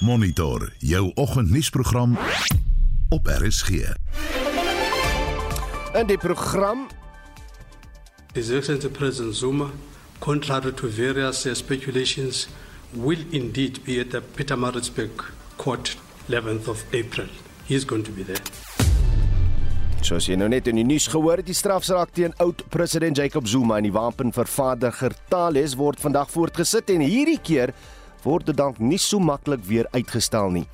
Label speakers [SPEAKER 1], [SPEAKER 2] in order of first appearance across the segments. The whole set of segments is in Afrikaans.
[SPEAKER 1] Monitor jou oggendnuusprogram op RSG.
[SPEAKER 2] In die program
[SPEAKER 3] His Excellency President Zuma, contrary to various uh, speculations, will indeed be at the Pietermaritzburg court 11th of April. He is going to be there.
[SPEAKER 2] Soos jy nou net in die nuus gehoor het, die strafsaak teen oud-president Jacob Zuma en die wapenvervaardiger Thales word vandag voortgesit en hierdie keer word dit dalk nie so maklik weer uitgestel nie.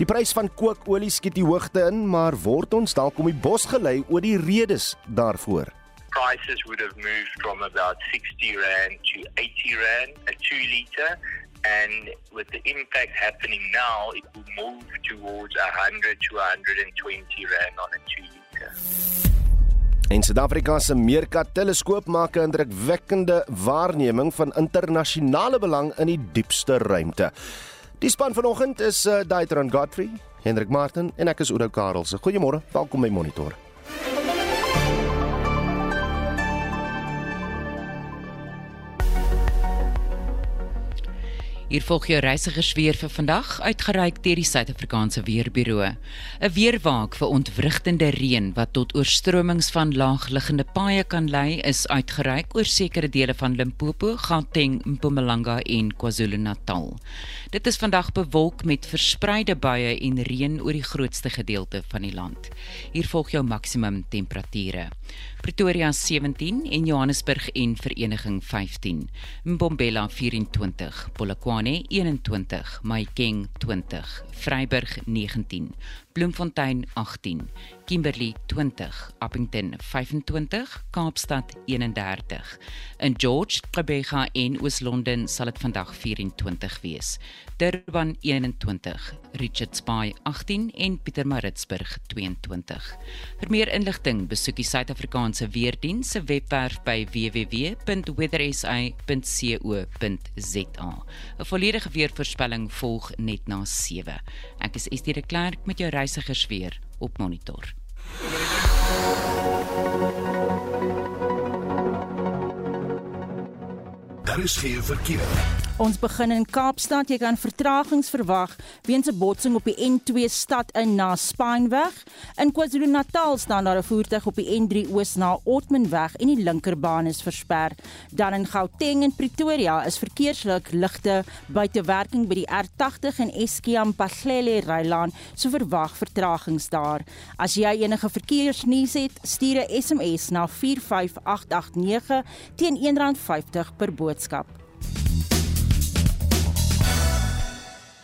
[SPEAKER 2] Die prys van kookolie skiet die hoogte in, maar word ons dalk om die bos gelei oor die redes daarvoor.
[SPEAKER 4] prices would have moved from about 60 rand to 80 rand a 2 liter and with the impact happening now it will move towards 100 to 120 rand on a 2 liter
[SPEAKER 2] En Suid-Afrika se Meerkat teleskoop maak 'n indrukwekkende waarneming van internasionale belang in die diepste ruimte. Die span vanoggend is uh, Daitron Godfrey, Hendrik Martin en ek is Oudo Karelse. Goeiemôre, welkom by Monitor.
[SPEAKER 5] Hier volg jou reisigersweer vir vandag, uitgereik deur die Suid-Afrikaanse Weerbureau. 'n Weerwaak vir ontwrigtende reën wat tot oorstromings van laagliggende paaie kan lei, is uitgereik oor sekere dele van Limpopo, Gauteng, Mpumalanga en KwaZulu-Natal. Dit is vandag bewolk met verspreide buie en reën oor die grootste gedeelte van die land. Hier volg jou maksimum temperature. Pretoria 17 en Johannesburg en Vereniging 15. Mbombela 24, Polokwane 21, Mahikeng 20, Vryburg 19, Bloemfontein 18, Kimberley 20, Appington 25, Kaapstad 31. In George, Gqeberha en Oos-London sal dit vandag 24 wees. Durban 21, Richards Bay 18 en Pietermaritzburg 22. Vir meer inligting besoek die Suid-Afrikaanse Weerdiens se webwerf by www.weathersa.co.za. 'n Volledige weervoorspelling volg net na 7. Ek is Estie de Klerk met jou reisigersweer op monitor.
[SPEAKER 1] Daar is geen verkeer.
[SPEAKER 6] Ons begin in Kaapstad. Jy kan vertragings verwag weens 'n botsing op die N2 stad in na Spineweg. In KwaZulu-Natal staan daar 'n voertuig op die N3 oos na Otmanweg en die linkerbaan is versper. Dan in Gauteng en Pretoria is verkeerslik ligte buite werking by die R80 en Eskiam Pahlele Rylaan, so verwag vertragings daar. As jy enige verkeersnuus het, stuur 'n SMS na 45889 teen R1.50 per boodskap.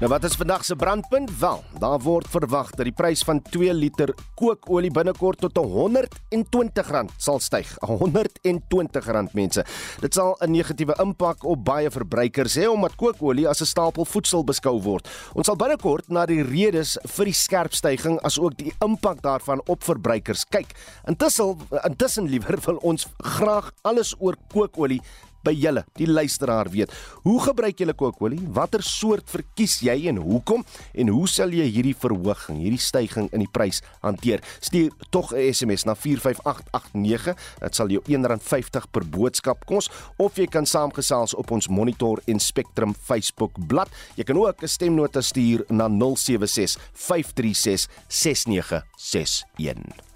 [SPEAKER 2] Nou wat is vandag se brandpunt? Wel, daar word verwag dat die prys van 2 liter kookolie binnekort tot R120 sal styg. R120 mense. Dit sal 'n negatiewe impak op baie verbruikers hê omdat kookolie as 'n stapel voedsel beskou word. Ons sal binnekort na die redes vir die skerp stygings asook die impak daarvan op verbruikers kyk. Intussen intussen liewer wil ons graag alles oor kookolie by julle, die luisteraar weet. Hoe gebruik julle kookolie? Watter soort verkies jy en hoekom? En hoe sal jy hierdie verhoging, hierdie stygings in die prys hanteer? Stuur tog 'n SMS na 45889. Dit sal jou R1.50 per boodskap kos of jy kan saamgesels op ons Monitor en Spectrum Facebook bladsy. Jy kan ook 'n stemnota stuur na 076 536 6961.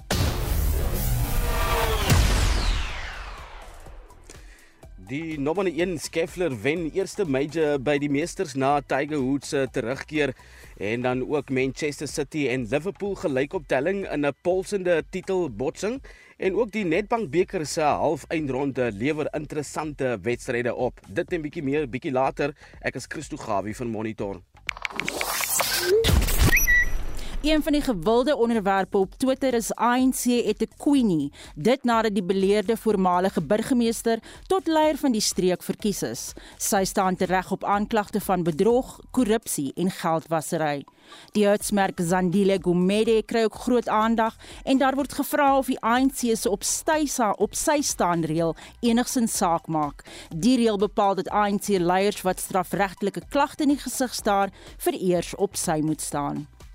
[SPEAKER 7] Die nommer 1 Skeffler wen eerste major by die meesters na Tiger Woods se terugkeer en dan ook Manchester City en Liverpool gelyk op telling in 'n polsende titelbotsing en ook die Nedbank beker se halfeindronde lewer interessante wedstryde op. Dit en bietjie meer bietjie later. Ek is Christo Gawie van Monitor.
[SPEAKER 6] Een van die gewilde onderwerpe op Twitter is ANC Etequini, dit nadat die beleerde voormalige burgemeester tot leier van die streek verkies is. Sy staan tereg op aanklagte van bedrog, korrupsie en geldwasery. Die hitsmerk Zandile Gumede kry ook groot aandag en daar word gevra of die ANC se op stysa op sy staan reël enigsins saak maak. Die reël bepaal dat ANC leiers wat strafregtelike klagte in die gesig staar, vereers op sy moet staan.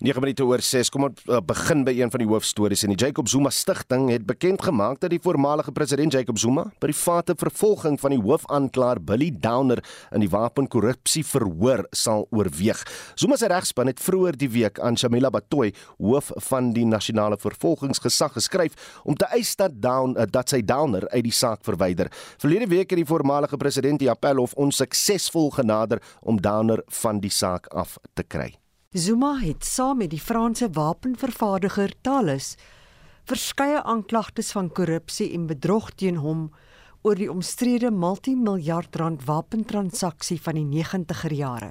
[SPEAKER 2] 9 minute oor 6. Kom ons uh, begin by een van die hoofstories. En die Jacob Zuma Stichting het bekend gemaak dat die voormalige president Jacob Zuma private vervolging van die hoofaanklaer Billy Downer in die wapenkorrupsie verhoor sal oorweeg. Zuma se regspan het vroeër die week aan Shamila Batoy, hoof van die nasionale vervolgingsgesag, geskryf om te eis dat Down uh, dat sy Downer uit die saak verwyder. Verlede week het die voormalige president die appelhof onsuksesvol genader om Downer van die saak af te kry.
[SPEAKER 8] Zuma het saam met die Franse wapenvervaardiger Thales verskeie aanklagtes van korrupsie en bedrog teen hom oor die omstrede multimiljard rand wapentransaksie van die 90er jare.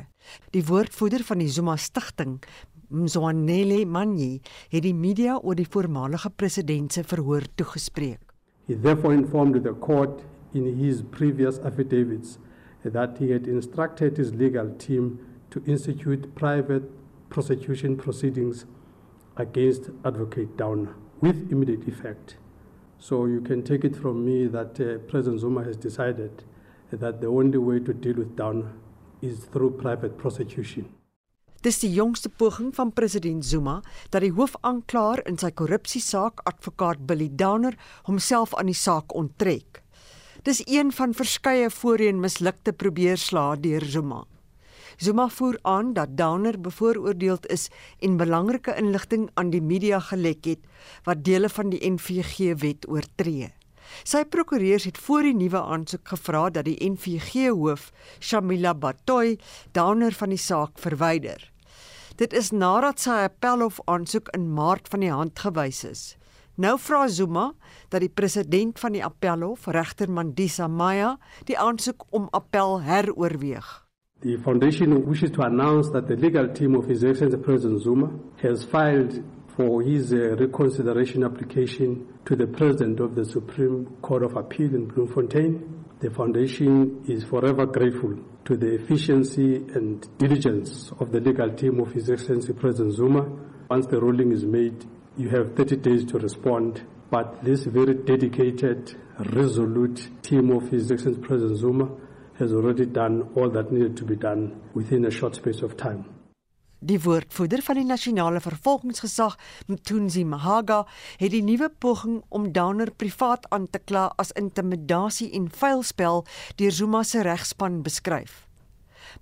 [SPEAKER 8] Die woordvoerder van die Zuma stigting, Mzwanele Manyi, het die media oor die voormalige president se verhoor toegespreek.
[SPEAKER 3] He therefore informed the court in his previous affidavits that he had instructed his legal team to institute private prosecution proceedings against Advocate Downer with immediate effect. So you can take it from me that uh, President Zuma has decided that the only way to deal with Downer is through private prosecution.
[SPEAKER 8] Dis die jongste poging van president Zuma dat die hoofaanklaer in sy korrupsiesaak, advokaat Billy Downer, homself aan die saak onttrek. Dis een van verskeie voorheen mislukte probeerslae deur Zuma. Zuma voer aan dat Downer bevooroordeeld is en belangrike inligting aan die media gelek het wat dele van die NVG-wet oortree. Sy prokureurs het voor die nuwe aansoek gevra dat die NVG-hoof, Shamila Batoy, Downer van die saak verwyder. Dit is nadat sy appelhof aansoek in Maart van die hand gewys is. Nou vra Zuma dat die president van die appelhof, regter Mandisa Maya, die aansoek om appel heroorweeg.
[SPEAKER 3] The foundation wishes to announce that the legal team of His Excellency President Zuma has filed for his uh, reconsideration application to the President of the Supreme Court of Appeal in Bloemfontein. The foundation is forever grateful to the efficiency and diligence of the legal team of His Excellency President Zuma. Once the ruling is made, you have 30 days to respond. But this very dedicated, resolute team of His Excellency President Zuma has already done all that needed to be done within a short space of time.
[SPEAKER 8] Die woordvoerder van die nasionale vervolgingsgesag, Mthunzi Mahaga, het die nuwe poging om Downer privaat aan te kla as intimidasie en vuilspel deur Zuma se regspan beskryf.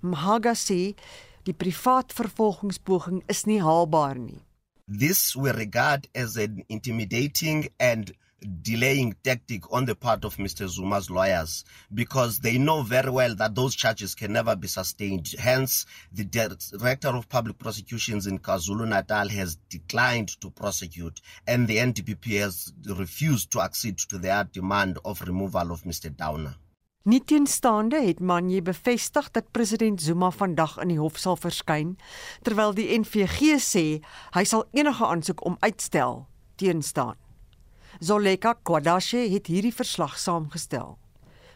[SPEAKER 8] Mahaga sê die privaat vervolgingspoging is nie haalbaar nie.
[SPEAKER 9] This we regard as an intimidating and delaying tactic on the part of Mr. Zuma's lawyers because they know very well that those charges can never be sustained. Hence, the Director of Public Prosecutions in KwaZulu Natal has declined to prosecute, and the NDPP has refused to accede to their demand of removal of Mr. Downer.
[SPEAKER 8] Nieteenstaande het Manje bevestig dat president Zuma vandag in die hof sal verskyn, terwyl die NVG sê hy sal enige aansoek om uitstel teenstaan. Zoleka Kwadashe het hierdie verslag saamgestel.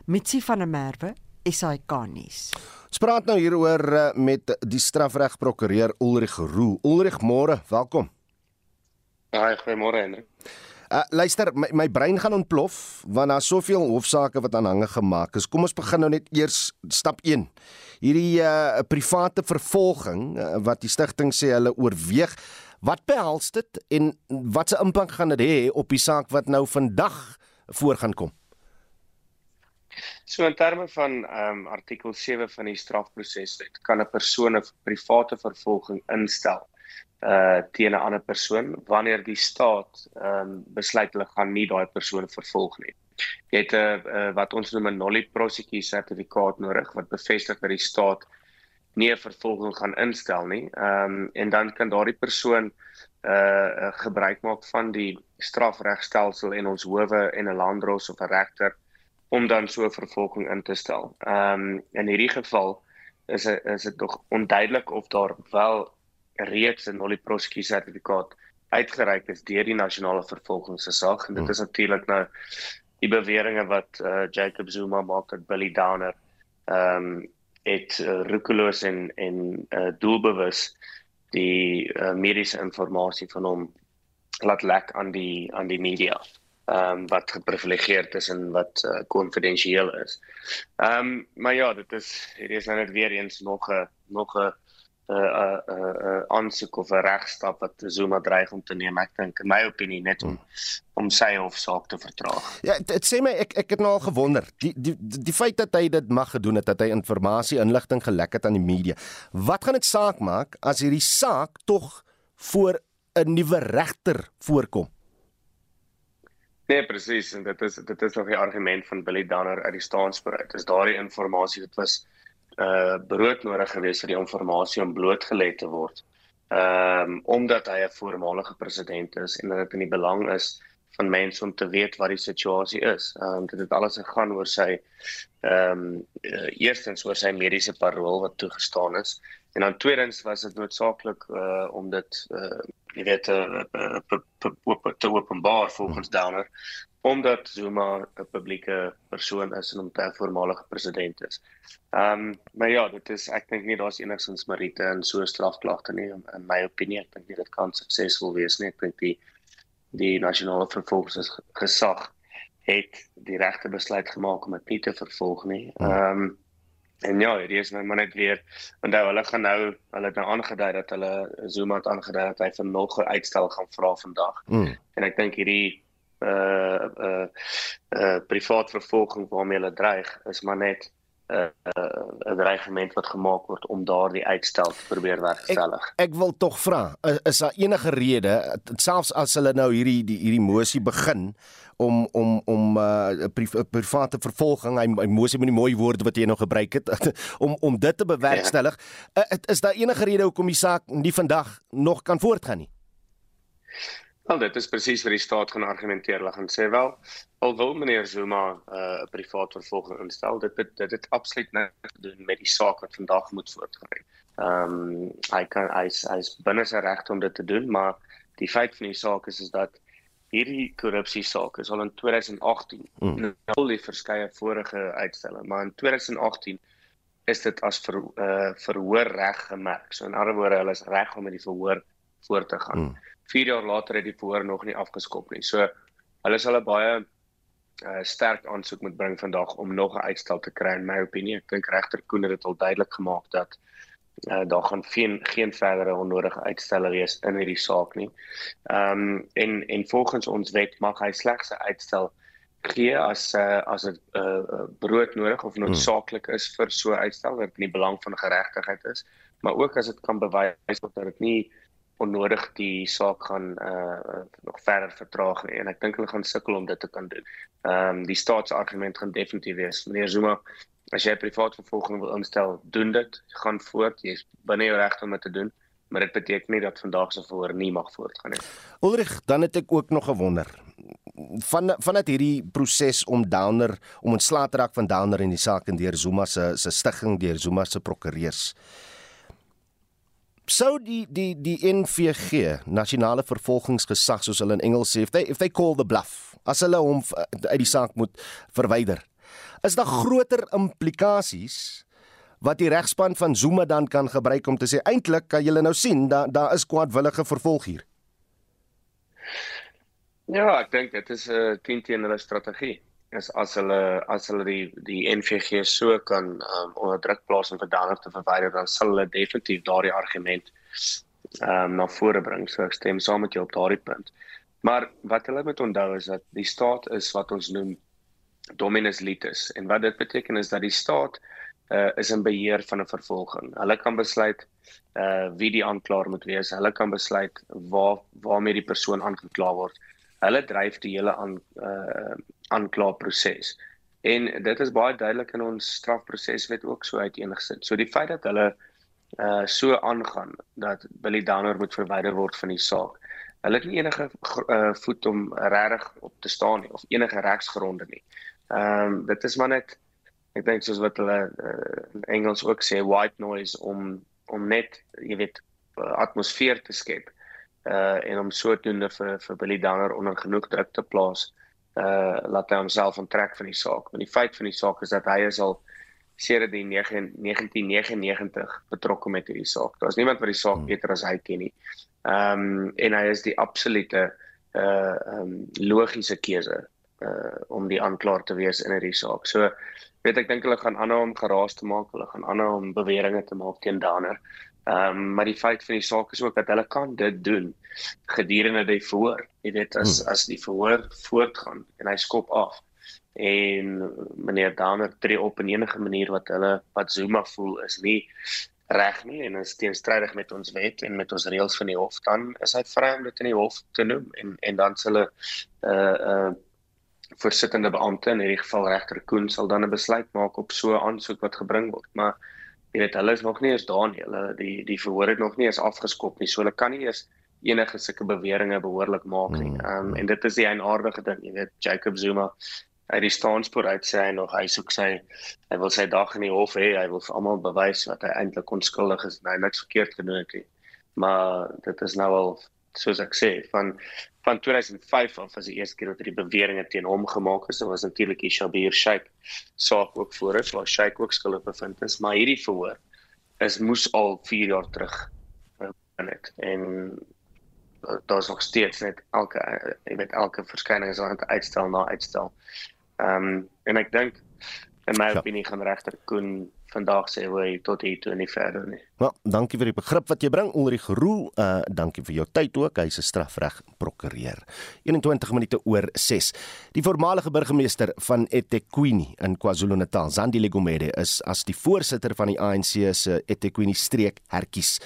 [SPEAKER 8] Mitsi van der Merwe, SAK nuus.
[SPEAKER 2] Ons praat nou hieroor eh, met die strafregprokureur Ulrich Roo. Ulrich, môre, welkom.
[SPEAKER 10] Haai, goeiemôre Henry.
[SPEAKER 2] Uh, luister, my, my brein gaan ontplof want daar's soveel hofsaake wat aanhange gemaak is. Kom ons begin nou net eers stap 1. Hierdie uh, private vervolging uh, wat die stigting sê hulle oorweeg. Wat behels dit en wat se impak gaan dit hê op die saak wat nou vandag voor gaan kom?
[SPEAKER 10] So in terme van ehm um, artikel 7 van die strafproseswet kan 'n persoon 'n private vervolging instel uh teen 'n ander persoon wanneer die staat ehm um, besluit hulle gaan nie daai persoon vervolg nie. Jy het 'n uh, uh, wat ons noem 'n nollie prosecutie sertifikaat nodig wat bevestig dat die staat nie 'n vervolging gaan instel nie. Ehm um, en dan kan daardie persoon uh gebruik maak van die strafregstelsel en ons howe en 'n landdros of 'n regter om dan so 'n vervolging in te stel. Ehm um, in hierdie geval is dit is dit nog onduidelik of daar wel reeds 'n nolle prosecutie sertifikaat uitgereik is deur die nasionale vervolgingsgesag en dit is natuurlik nou die beweringe wat uh, Jacob Zuma maak dat Billy Downer ehm um, het uh, roekeloos en en uh, doelbewus die uh, mediese inligting van hom laat lek aan die aan die media. Ehm um, wat geprivilegeerd is en wat konfidensieel uh, is. Ehm um, maar ja, dit is hier is nou net weer eens nog 'n nog 'n 'n 'n 'n aansoek of 'n regstap wat Zuma dreig om te neem. Ek dink in my opinie net om om sy hofsaak te vertraag.
[SPEAKER 2] Ja, dit sê my ek ek het nou al gewonder. Die die die feit dat hy dit mag gedoen het dat hy inligting inligting gelek het aan die media. Wat gaan dit saak maak as hierdie saak tog voor 'n nuwe regter voorkom?
[SPEAKER 10] Nee, presies en dit is dit is nog die argument van Billy Danner uit die staatsbereid. Is daardie inligting dit was uh broodnodig geweest vir die inligting om blootgelê te word. Ehm um, omdat hy 'n voormalige president is en dit in die belang is van mense om te weet wat die situasie is. Ehm um, dit het alles gegaan oor sy ehm um, uh, eerstens oor sy mediese parol wat toegestaan is en dan tweedens was dit noodsaaklik uh om dit uh jy weet te te openbaar volgens Downer omdat Zuma 'n publieke persoon is en hom 'n voormalige president is. Ehm um, maar ja, dit is ek dink nie daar's enigsins meriete in so 'n strafklagte nie in, in my opinie. Ek dink nie dit kan suksesvol wees nie. Ek dink die die nasionale vervolgingsgesag het die regte besluit gemaak om dit nie te vervolg nie. Ehm um, En ja, hierdie is nou maar net weer onthou hulle gaan nou hulle het nou aangedui dat hulle Zuma het aangedui dat hy vir nog 'n uitstel gaan vra vandag. Mm. En ek dink hierdie uh uh uh privaat vervolging waarmee hulle dreig is maar net 'n uh, uh, dreigement wat gemaak word om daardie uitstel te probeer wegstellig.
[SPEAKER 2] Ek, ek wil tog vra, is, is daar enige rede selfs as hulle nou hierdie die, hierdie mosie begin om om om 'n uh, pri, private vervolging hy, hy moes met die mooi woorde wat jy nou gebruik het om om dit te bewerkstellig ja. is daar enige rede hoekom die saak nie vandag nog kan voortgaan nie
[SPEAKER 10] Wel dit is presies wat die staat gaan argumenteer hulle gaan sê wel al wil meneer Zuma 'n uh, private vervolging instel dit dit dit het absoluut niks te doen met die saak wat vandag moet voortgaan ehm um, hy kan hy's hy's binne sy reg om dit te doen maar die feit van die saak is is dat hierdie korrupsie saak is al in 2018 mm. al die verskeie vorige uitstelle maar in 2018 is dit as ver, uh, verhoor reg gemerk. So in ander woorde, hulle is reg om met die verhoor voort te gaan. 4 mm. jaar later het die verhoor nog nie afgeskop nie. So hulle sal 'n baie uh, sterk aansoek moet bring vandag om nog 'n uitstel te kry in my opinie. Ek dink regter Koen het dit al duidelik gemaak dat uh, daar gaan geen geen verdere onnodige uitstelle wees in hierdie saak nie. Ehm um, en en volgens ons wet mag hy slegs 'n uitstel gee as uh, as dit uh, brood nodig of noodsaaklik is vir so 'n uitstel wat in die belang van geregtigheid is, maar ook as dit kan bewys dat dit nie onnodig die saak gaan uh nog verder vertraag nie en ek dink hulle gaan sukkel om dit te kan doen. Ehm um, die staatsargument gaan definitief wees. Meneer Zuma As jy privaat vervolging wil instel, doen dit. Gaan voort. Jy's binne jou reg om dit te doen, maar dit beteken nie dat vandag se verhoor nie mag voortgaan nie.
[SPEAKER 2] Ulrich, dan het ek ook nog gewonder van vanuit hierdie proses om Downer om ontslae te raak van Downer in die saak en deur Zuma se se stigting deur Zuma se prokureurs. Sou die die die NVG, nasionale vervolgingsgesag soos hulle in Engels sê, if they if they call the bluff, as hulle hom uit die saak moet verwyder is daar groter implikasies wat die regspan van Zuma dan kan gebruik om te sê eintlik kan julle nou sien daar daar is kwaadwillige vervolg hier.
[SPEAKER 10] Ja, ek dink dit is 'n uh, teen teen hulle strategie. Is as hulle as hulle die die NVG so kan um, onder druk plaas om verdanig te verwyder dan sal hulle definitief daardie argument um, na vore bring. So ek stem saam met jou op daardie punt. Maar wat hulle moet onthou is dat die staat is wat ons noem dominus litis en wat dit beteken is dat die staat uh, is in beheer van 'n vervolging. Hulle kan besluit uh wie die aanklaer moet wees. Hulle kan besluit waar waarmee die persoon aangekla word. Hulle dryf die hele aan uh aanklaerproses. En dit is baie duidelik in ons strafproseswet ook so uiteengesit. So die feit dat hulle uh so aangaan dat Billy Downer moet verwyder word van die saak. Hulle het nie enige uh, voet om regtig op te staan nie of enige regsgronde nie. Ehm um, dit is maar net ek dink soos wat hulle uh, Engels ook sê white noise om om net jy weet atmosfeer te skep. Uh en om sodoende vir vir Billy Downer onder genoeg druk te plaas uh laat hy homself onttrek van die saak. Want die feit van die saak is dat hy is al sedert die 1999 betrokke met hierdie saak. Daar's niemand wat die saak hmm. beter as hy ken nie. Ehm um, en hy is die absolute uh ehm um, logiese keuse uh om die aanklaer te wees in hierdie saak. So weet ek dink hulle gaan aanhou om geraas te maak, hulle gaan aanhou om beweringe te maak teen Danner. Ehm um, maar die feit van die saak is ook dat hulle kan dit doen gedurende die verhoor. Jy weet as hmm. as die verhoor voortgaan en hy skop af en meneer Downer tree op in enige manier wat hulle wat Zuma voel is nie reg nie en is teenstrydig met ons wet en met ons reëls van die hof dan is hy vry om dit in die hof te noem en en dan sal 'n uh, uh voorsittende beampte in hierdie geval regter Koen sal dan 'n besluit maak op so 'n aansoek wat gebring word maar jy weet hulle is nog nie eens daar nie hulle die die verhoor het nog nie eens afgeskop nie so hulle kan nie eens enige sulke beweringe behoorlik maak nie. Hmm. Ehm um, en dit is die eienaardige ding, jy weet Jacob Zuma uit die staanspoor uit sê hy nog hy soek sy hy wil sy dag in die hof hê, hy wil vir almal bewys dat hy eintlik onskuldig is en hy niks verkeerd gedoen het nie. Maar dit is nou al soos ek sê van van 2005 af was die eerste keer dat hierdie beweringe teen hom gemaak is. Dit was natuurlik Ishabir Sheikh saak ook voor is waar Sheikh ook skuldig bevind is, maar hierdie verhoor is moes al 4 jaar terug in dit en daar's nog steeds net elke jy weet elke verskyning is aan uitstel na uitstel. Ehm um, en ek dink in my ja. opinie gaan regter Koen vandag sê hy tot hier toe en nie verder nie.
[SPEAKER 2] Ja, dankie vir die begrip wat jy bring Ulrich Roel. Uh dankie vir jou tyd ook. Hy's 'n strafreg prokureur. 21 minute oor 6. Die voormalige burgemeester van eThekwini in KwaZulu-Natal, Zandile Gumede, is as die voorsitter van die ANC se eThekwini streek herkies.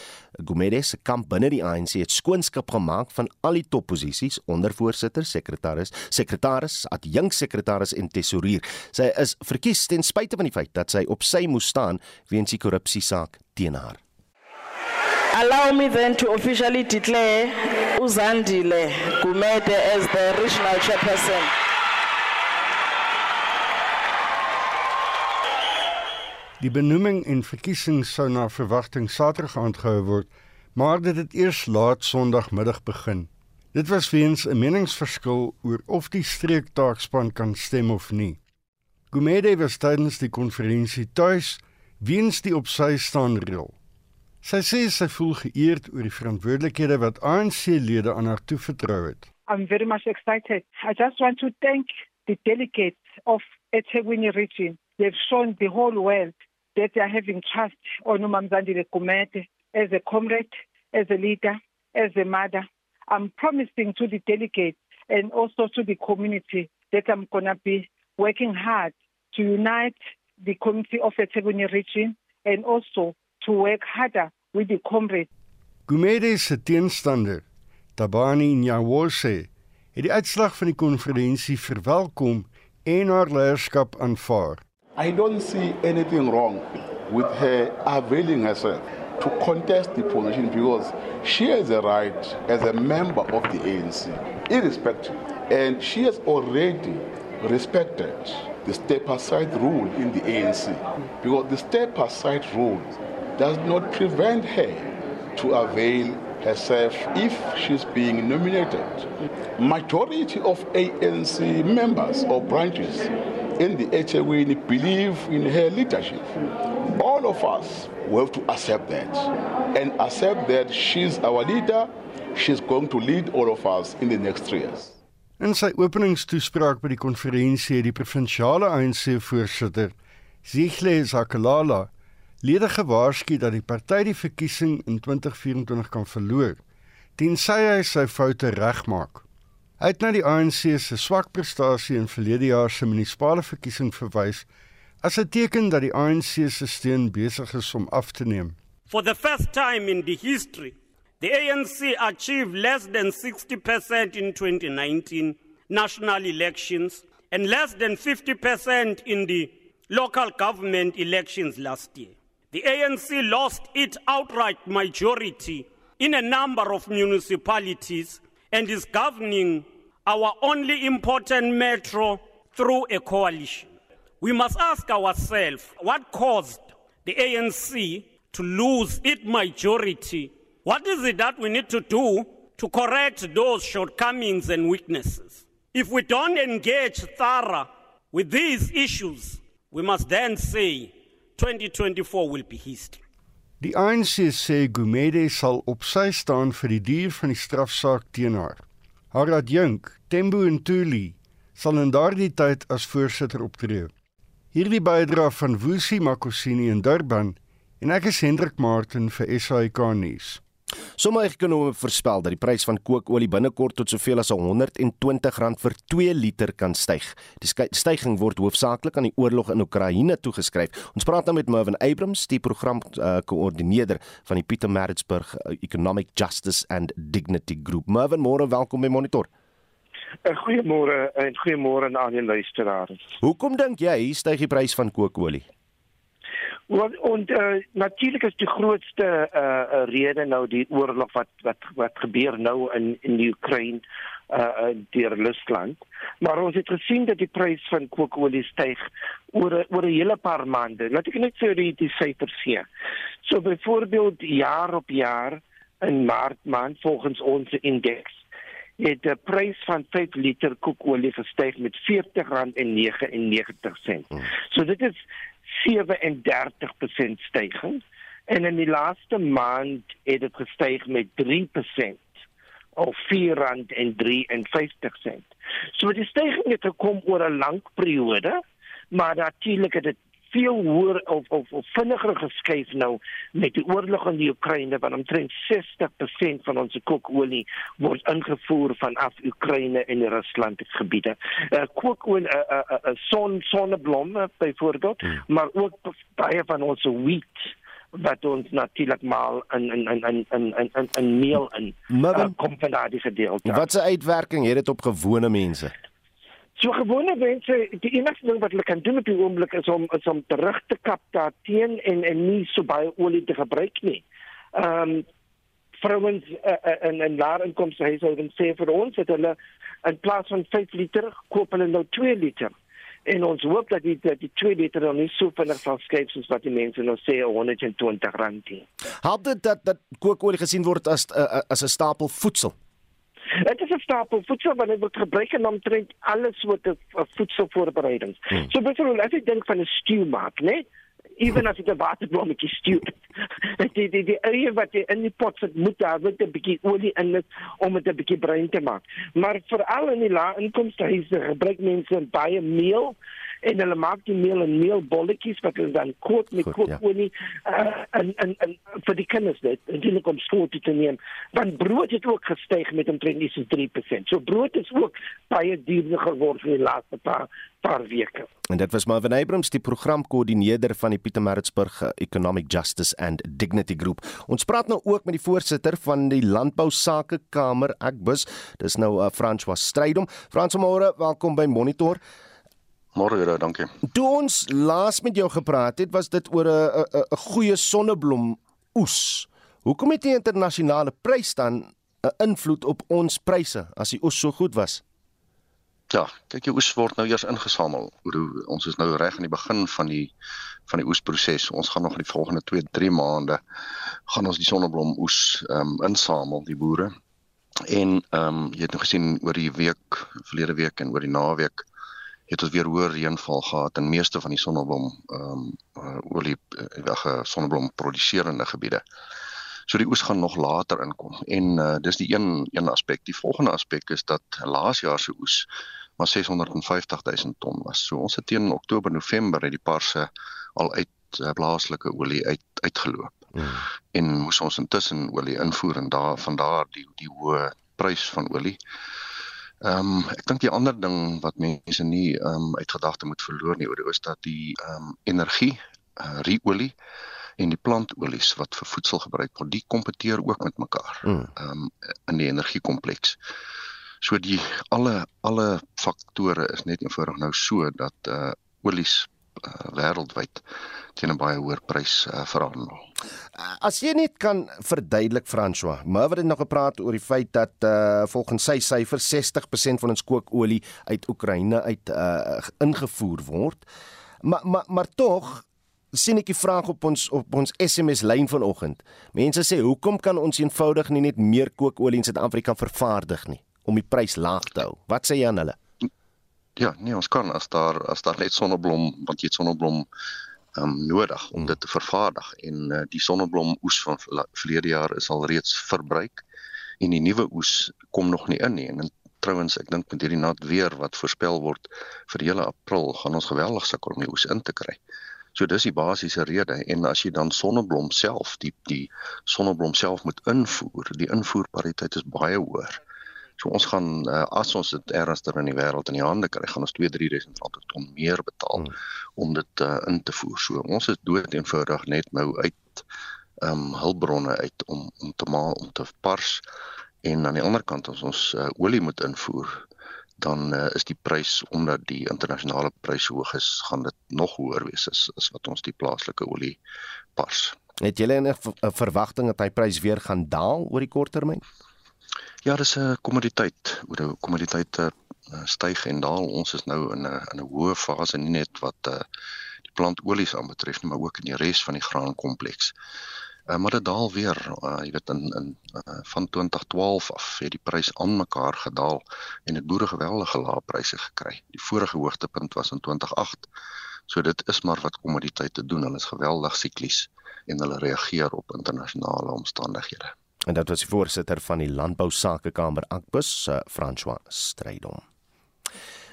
[SPEAKER 2] Gumede se kamp binne die ANC het skoonskip gemaak van al die topposisies onder voorsitter, sekretaris, sekretaris, adjunksekretaris en tesourier. Sy is verkies ten spyte van die feit dat sy op sy moes staan weens die korrupsie saak teen haar.
[SPEAKER 11] Allow me then to officially declare Uzandile Gumede as the regional chairperson.
[SPEAKER 12] Die benoeming en verkiesing sou na verwagting Saterdag aangehou word, maar dit het eers laat Sondagmiddag begin. Dit was weens 'n meningsverskil oor of die streektaakspan kan stem of nie. Gumede was tydens die konferensie tuis weens die op sy staan reël. Sy sê sy voel geëerd oor die verantwoordelikhede wat ANC-lede aan haar toevertrou het.
[SPEAKER 13] I'm very much excited. I just want to thank the delegates of eThekwini region. They've shown the whole world that they are having trust on Umamzandile Gumede as a comrade, as a leader, as a mother. I'm promising to the delegates and also to the community that I'm going to be working hard to unite the community of eThekwini region and also to work harder with the comrades.
[SPEAKER 12] Gumede se teenstander, Tabani Nyawose, het die uitslag van die konferensie verwelkom en haar leierskap aanvaar.
[SPEAKER 14] I don't see anything wrong with her availing herself to contest the position because she has a right as a member of the ANC, irrespective. And she has already respected the step aside rule in the ANC because the step aside rule does not prevent her to avail herself if she's being nominated. Majority of ANC members or branches in the HAWN believe in her leadership. All of us have to accept that and accept that she's our leader. She's going to lead all of us in the next three years.
[SPEAKER 12] In sy openingstoespraak by die konferensie het die provinsiale ANC-voorsitter, Zihle Zakalala, lede gewaarsku dat die party die verkiesing in 2024 kan verloor tensy hy sy foute regmaak. Hy het na die ANC se swak prestasie in verlede jaar se munisipale verkiesing verwys as 'n teken dat die ANC se steun besig is om af te neem.
[SPEAKER 15] For the first time in the history The ANC achieved less than 60% in 2019 national elections and less than 50% in the local government elections last year. The ANC lost its outright majority in a number of municipalities and is governing our only important metro through a coalition. We must ask ourselves what caused the ANC to lose its majority What is it that we need to do to correct those shortcomings and weaknesses? If we don't engage thorough with these issues, we must then say 2024 will be history.
[SPEAKER 12] Die ANC sê Gumede sal op sy staan vir die duur van die strafsaak teen haar. Haar adjunk, Tembo Ntuli, sal in daardie tyd as voorsitter optree. Hierdie bydra van Wusi Makosini in Durban En ek is Hendrik Martin vir SAK nuus.
[SPEAKER 2] Sommige ekonome voorspel dat die prys van kookolie binnekort tot soveel as R120 vir 2 liter kan styg. Die stygings word hoofsaaklik aan die oorlog in Oekraïne toegeskryf. Ons praat nou met Mervin Abrams, die programkoördineerder uh, van die Pietermaritzburg uh, Economic Justice and Dignity Group. Mervin, môre welkom by Monitor.
[SPEAKER 16] Uh, goeiemôre en goeiemôre aan al die luisteraars.
[SPEAKER 2] Hoekom dink jy styg die prys van kookolie?
[SPEAKER 16] Want en uh, natuurlik is die grootste uh, rede nou die oorlog wat wat wat gebeur nou in in die Oekraïne uh deur Rusland. Maar ons het gesien dat die prys van kookolie styg oor oor 'n hele paar maande. Laat ek net sê die die syfers sê. So byvoorbeeld jaar op jaar in maart maand volgens ons indeks het die prys van 5 liter kookolie gestyg met R40.99. So dit is 37% stygings en in die laaste maand het dit gestyg met 3% of R4.53. So die stygings het gekom oor 'n lang periode, maar natuurlik het dit veel hoër of of, of vinniger geskuif nou met die oorlog in die Oekraïne want omtrent 60% van ons kookolie word ingevoer vanaf Oekraïne en Rusland se gebiede. Uh, kookolie 'n uh, uh, uh, uh, son sonneblomme byvoorbeeld, hmm. maar ook baie van ons wheat wat ons natuurlik maal in in in in in in in, in meel in uh, kom van daardie gedeelte.
[SPEAKER 2] Wat 'n uitwerking het dit op gewone mense?
[SPEAKER 16] So gewone mense, die enigste ding wat hulle kan doen op die oomblik is om is om terug te kap daarteen en en nie so baie olie te gebruik nie. Ehm um, vrouens uh, in in lae inkomste huishoudings sê vir ons dat hulle in plaas van 5 liter koop hulle nou 2 liter. En ons hoop dat die dat die 2 liter dan nie so vinnig sal skep soos wat die mense nou sê 120 rand.
[SPEAKER 2] Help dit dat dat kookolie gesien word as uh, as 'n stapel voedsel?
[SPEAKER 16] Dit is 'n stapel voedsel wat dit word gebruik en omtrent alles wat 'n voedselvoorbereiding. Hmm. So byvoorbeeld as ek dink van 'n stew maak, né? Ewen as dit 'n waterblommetjie stew. die die die eie wat jy in die pot sit moet daar met 'n bietjie olie in dit om dit 'n bietjie bruin te maak. Maar veral in die lae inkomste huise gebruik mense baie meel en hulle maak die meel in meelbolletjies wat hulle dan kook met kookolie ja. uh, en en en vir die kinders dit en dit kom skool toe te neem want brood het ook gestyg met omtrent dis 3%. So brood is ook baie duurder geword in die laaste paar paar weke.
[SPEAKER 2] En dit was Marvin Abrams die programkoördineerder van die Pietermaritzburg Economic Justice and Dignity Group. Ons praat nou ook met die voorsitter van die Landbou Sake Kamer, Akbus. Dis nou uh, François Strydom. François Moore, welkom by Monitor.
[SPEAKER 17] Môre Here, dankie.
[SPEAKER 2] Toe ons laas met jou gepraat het, was dit oor 'n 'n 'n goeie sonneblom oes. Hoekom het die internasionale prys dan 'n invloed op ons pryse as die oes so goed was?
[SPEAKER 17] Ja, kyk die oes word nou eers ingesamel. Ons is nou reg aan die begin van die van die oesproses. Ons gaan nog in die volgende 2-3 maande gaan ons die sonneblom oes ehm um, insamel, die boere. En ehm um, jy het nou gesien oor die week, verlede week en oor die naweek het ons weer hoër reënval gehad in meeste van die sonneblom ehm um, uh, olie weg uh, sonneblom produseerende gebiede. So die oes gaan nog later inkom en uh, dis die een een aspek. Die volgende aspek is dat laas jaar se oes maar 650 000 ton was. So ons het teen Oktober November het die parse al uit uh, plaaslike olie uit uitgeloop. Hmm. En moes ons intussen olie invoer en daar van daar die die hoë prys van olie. Ehm um, ek dink die ander ding wat mense nie ehm um, uit gedagte moet verloor nie oor die is dat die ehm um, energie, uh, riolie en die plantolies wat vir voedsel gebruik word, die kompeteer ook met mekaar. Hmm. Ehm um, in die energiekompleks. So die alle alle faktore is net eenvoudig nou so dat uh olies uh, wêreldwyd teen 'n baie hoër prys uh, verhandel.
[SPEAKER 2] As jy net kan verduidelik François, maar wat het nog gepraat oor die feit dat uh volgens sy syfers 60% van ons kookolie uit Oekraïne uit uh ingevoer word. Maar maar maar tog sien ek die vraag op ons op ons SMS lyn vanoggend. Mense sê hoekom kan ons eenvoudig nie net meer kookolie in Suid-Afrika vervaardig nie om die prys laag te hou? Wat sê jy aan hulle?
[SPEAKER 17] Ja, nee, ons kan as daar as daar net sonneblom, want jy het sonneblom um, nodig om dit te vervaardig en uh, die sonneblom oes van verlede jaar is al reeds verbruik en die nuwe oes kom nog nie in nie en trouens ek dink met hierdie nat weer wat voorspel word vir hele april gaan ons geweldig sukkel om die oes in te kry. So dis die basiese rede en as jy dan sonneblom self die die sonneblom self moet invoer, die invoerpariteit is baie hoër. So ons gaan uh, as ons dit ernstig in die wêreld in die hande kry, gaan ons 2-3000 rand per ton meer betaal hmm. om dit uh, in te voer. So ons is dood eenvoudig net nou uit ehm um, hulpbronne uit om om te maal om te pars en aan die ander kant as ons uh, olie moet invoer dan uh, is die prys omdat die internasionale prys hoog is gaan dit nog hoër wees as, as wat ons die plaaslike olie pars.
[SPEAKER 2] Het julle 'n verwagting dat hy prys weer gaan daal oor die kort termyn?
[SPEAKER 17] Ja, dis 'n kommoditeit. Oor die kommoditeite uh, styg en daal. Ons is nou in 'n in 'n hoë fase nie net wat uh, die plantolies aanbetref nie, maar ook in die res van die graankompleks. Uh, maar dit daal weer, uh, jy weet in in uh, van 2012 af het die prys aan mekaar gedaal en dit boere geweldige lae pryse gekry. Die vorige hoogtepunt was in 2008. So dit is maar wat kommoditeite doen. Hulle is geweldig siklies en hulle reageer op internasionale omstandighede.
[SPEAKER 2] En dit was die voorsitter van die Landbou Sakekamer Akbus, François Strydom.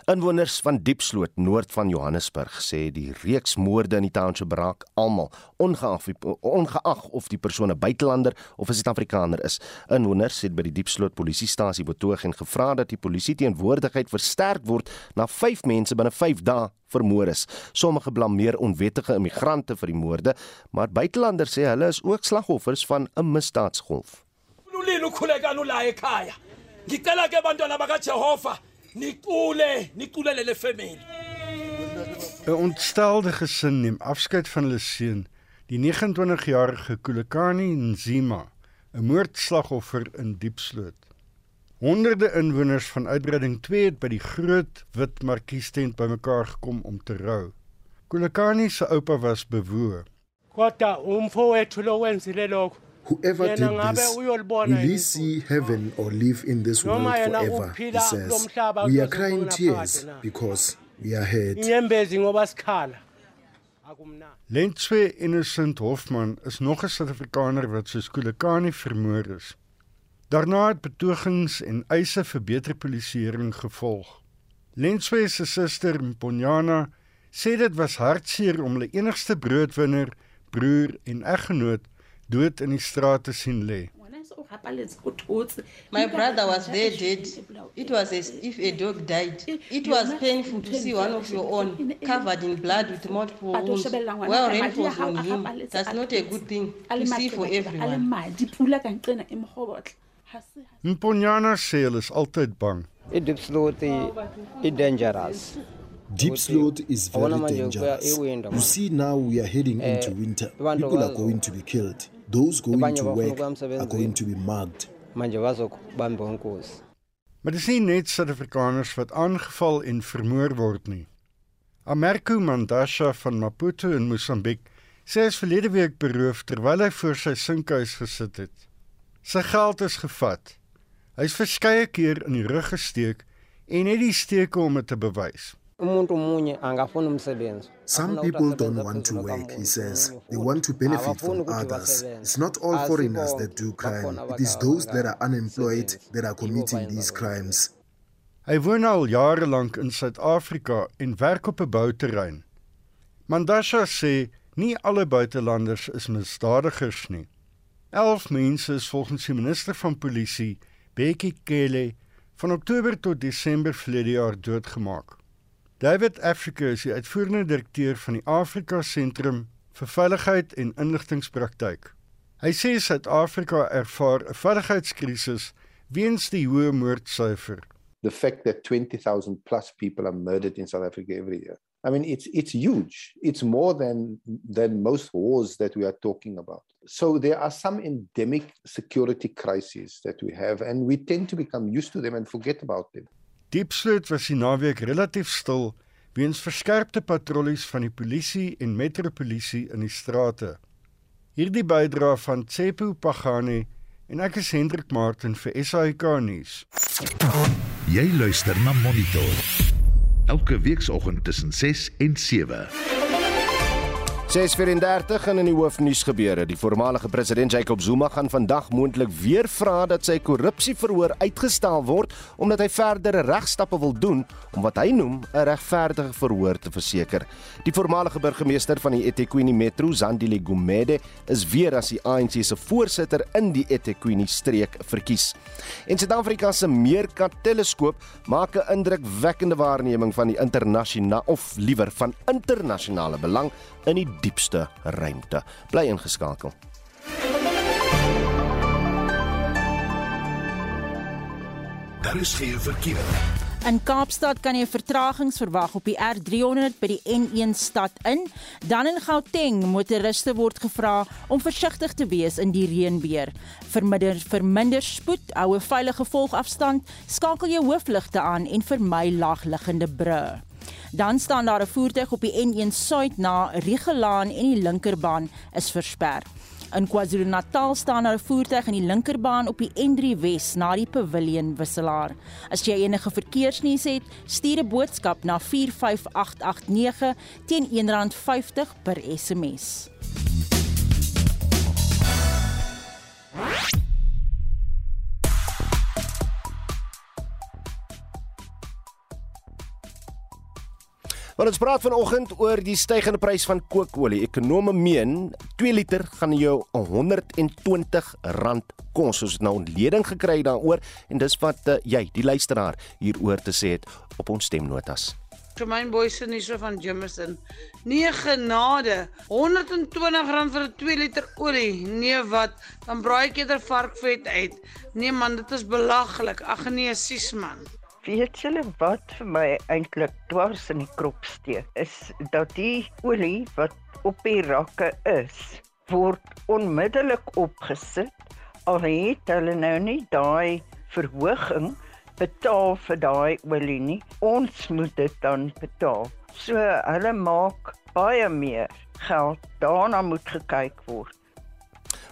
[SPEAKER 2] Inwoners van Diepsloot noord van Johannesburg sê die reeks moorde in die township raak almal ongeag ongeag of die persoon 'n buitelander of 'n Suid-Afrikaner is. Inwoners het by die Diepsloot polisiestasie betoog en gevra dat die polisie teenwoordigheid versterk word na 5 mense binne 5 dae vermoor is. Sommige blameer onwettige immigrante vir die moorde, maar buitelanders sê hulle is ook slagoffers van 'n misdaadsgolf.
[SPEAKER 18] Ulilo khuleka nula ekhaya. Ngicela ke bantwana baka Jehova Nicule, niculele le family.
[SPEAKER 12] 'n Ontstelde gesin neem afskeid van hulle seun, die 29-jarige Kulekani Nzima, 'n moordslagoffer in Diepsloot. Honderde inwoners van uitbreiding 2 het by die groot wit markiestent bymekaar gekom om te rou. Kulekani se oupa was bewoe.
[SPEAKER 18] Kodwa umfo wethu lo wenzile lokho
[SPEAKER 19] Whoever did this will he see heaven or live in this world forever, he says. We are crying tears because we are hurt.
[SPEAKER 12] Lentwe Innocent Hofman is nog 'n Suid-Afrikaner wat soos Kulekani vermoor is. Daarna het betogings en eise vir beter polisieering gevolg. Lentwe se suster Mponyana sê dit was hartseer om hulle enigste broodwinner, broer en eggenoot dood in die straat te sien lê.
[SPEAKER 20] My brother was there dead. It was as if a dog died. It was painful to see one of your own covered in blood with multiple wounds. Well, rain was on him. That's not a good thing to see for everyone.
[SPEAKER 12] Mponyana sê hulle is altyd bang.
[SPEAKER 21] It is slowly dangerous.
[SPEAKER 19] Deep slot is very dangerous. You see now we are heading into winter. People are going to be killed. Those going to work are going to be mugged.
[SPEAKER 12] Manje bazokubamba inkosi. Maar dis nie net Suid-Afrikaners wat aangeval en vermoor word nie. Amerku Mandasha van Maputo in Mosambiek sê hy is verlede week beroof terwyl hy voor sy sinkhuis gesit het. Sy geld is gevat. Hy is verskeie keer in die rug gesteek en het die steke om dit te bewys.
[SPEAKER 19] Some people don't want to work, he says. They want to benefit from others. It's not all foreigners that do crime. It is those that are unemployed that are committing these crimes.
[SPEAKER 12] Hy woon al jare lank in Suid-Afrika en werk op 'n bouterrein. Mandasha sê nie alle buitelanders is misdadigers nie. 11 mense is volgens die minister van polisie, Bekkie Cele, van Oktober tot Desember verlede jaar doodgemaak. David Africa is die uitvoerende direkteur van die Afrika Sentrum vir Veiligheid en Inligtingspraktyk. Hy sê Suid-Afrika ervaar 'n veiligheidskrisis weens die hoë moordsyfer.
[SPEAKER 22] The fact that 20,000 plus people are murdered in South Africa every year. I mean it's it's huge. It's more than than most wars that we are talking about. So there are some endemic security crises that we have and we tend to become used to them and forget about them.
[SPEAKER 12] Diepsloot was die naweek relatief stil weens verskerpte patrollies van die polisie en metropolisie in die strate. Hierdie bydra van Tsepo Pagani en ek is Hendrik Martin vir SAK nuus.
[SPEAKER 1] Jy luister na Monitor. Elke weekoggend tussen 6 en 7.
[SPEAKER 2] 634 in in die hoofnuus gebeure. Die voormalige president Jacob Zuma gaan vandag moontlik weer vra dat sy korrupsieverhoor uitgestel word omdat hy verdere regstappe wil doen om wat hy noem 'n regverdige verhoor te verseker. Die voormalige burgemeester van die eThekwini Metro, Zandile Gumede, is weer as die ANC se voorsitter in die eThekwini streek verkies. En Suid-Afrika se Meerkat-teleskoop maak 'n indrukwekkende waarneming van die internasionale of liewer van internasionale belang in die diepste ruimte. Bly ingeskakel.
[SPEAKER 1] Daar is geen verkeer.
[SPEAKER 6] In Kaapstad kan jy vertragings verwag op die R300 by die N1 stad in. Dan in Gauteng motoriste word gevra om versigtig te wees in die reënweer. Verminder verminder spoed, houe veilige volgafstand, skakel jou hoofligte aan en vermy laagliggende brûe. Dan staan daar 'n voertuig op die N1 suid na Rigelaan en die linkerbaan is versper. In KwaZulu-Natal staan daar 'n voertuig in die linkerbaan op die N3 Wes na die Pavilion wisselaar. As jy enige verkeersnuus het, stuur 'n boodskap na 45889 teen R1.50 per SMS.
[SPEAKER 2] Want ons praat vanoggend oor die stygende prys van kookolie. Ekonome meen 2 liter gaan jou R120 kos. Ons het nou ontleding gekry daaroor en dis wat uh, jy, die luisteraar, hieroor te sê het op ons stemnotas.
[SPEAKER 23] Jermaine Boysen hier so van Jameson. Nee genade, R120 vir 'n 2 liter olie. Nee wat, dan braai ek eerder varkvet uit. Nee man, dit is belaglik. Ag nee, sis man.
[SPEAKER 24] Weet julle wat vir my eintlik dwars in die krop steek? Is dat die olie wat op die rakke is word onmiddellik opgesit al het hulle nou nie daai verhoging betaal vir daai olie nie. Ons moet dit dan betaal. So hulle maak baie meer geld. Daarna moet gekyk word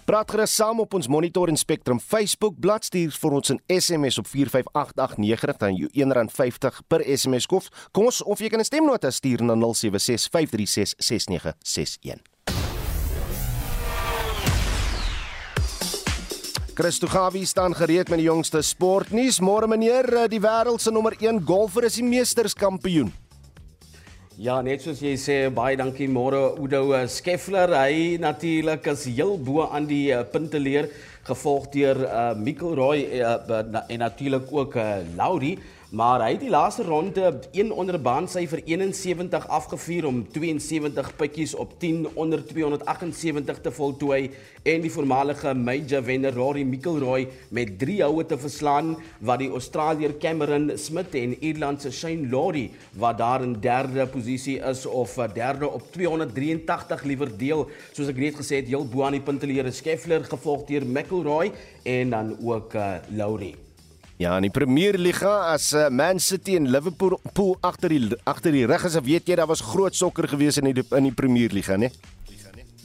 [SPEAKER 2] Praat gerus saam op ons Monitor en Spectrum Facebook bladsy stuur vir ons 'n SMS op 45889 dan jou R1.50 per SMS kof. Kom ons of jy kan 'n stemnota stuur na 0765366961. Christo Gawie staan gereed met die jongste sportnuus. Môre meneer, die wêreld se nommer 1 golfer is die meesterskampioen.
[SPEAKER 7] Ja, net soos jy sê, baie dankie môre Oudo eh, Skeffler. Hy natuurlik is heel bo aan die uh, punteleer gevolg deur uh, Mikkel Roy uh, en natuurlik ook uh, Laurie. Maar hy het die laaste ronde een onder baan syfer 71 afgevuur om 72 pikkies op 10 onder 278 te voltooi en die voormalige major wenner Rory McIlroy met 3 houe te verslaan wat die Australier Cameron Smith en Ierland se Shane Lowry wat daar in derde posisie is of derde op 283 liewer deel soos ek reeds gesê het heel bo aan die punteleer is Scheffler gevolg deur McIlroy en dan ook uh, Lowry
[SPEAKER 2] Ja, in die Premier Liga as uh, Man City en Liverpool pool agter die agter die rug is, weet jy daar was groot sokker gewees in die in die Premier Liga, né?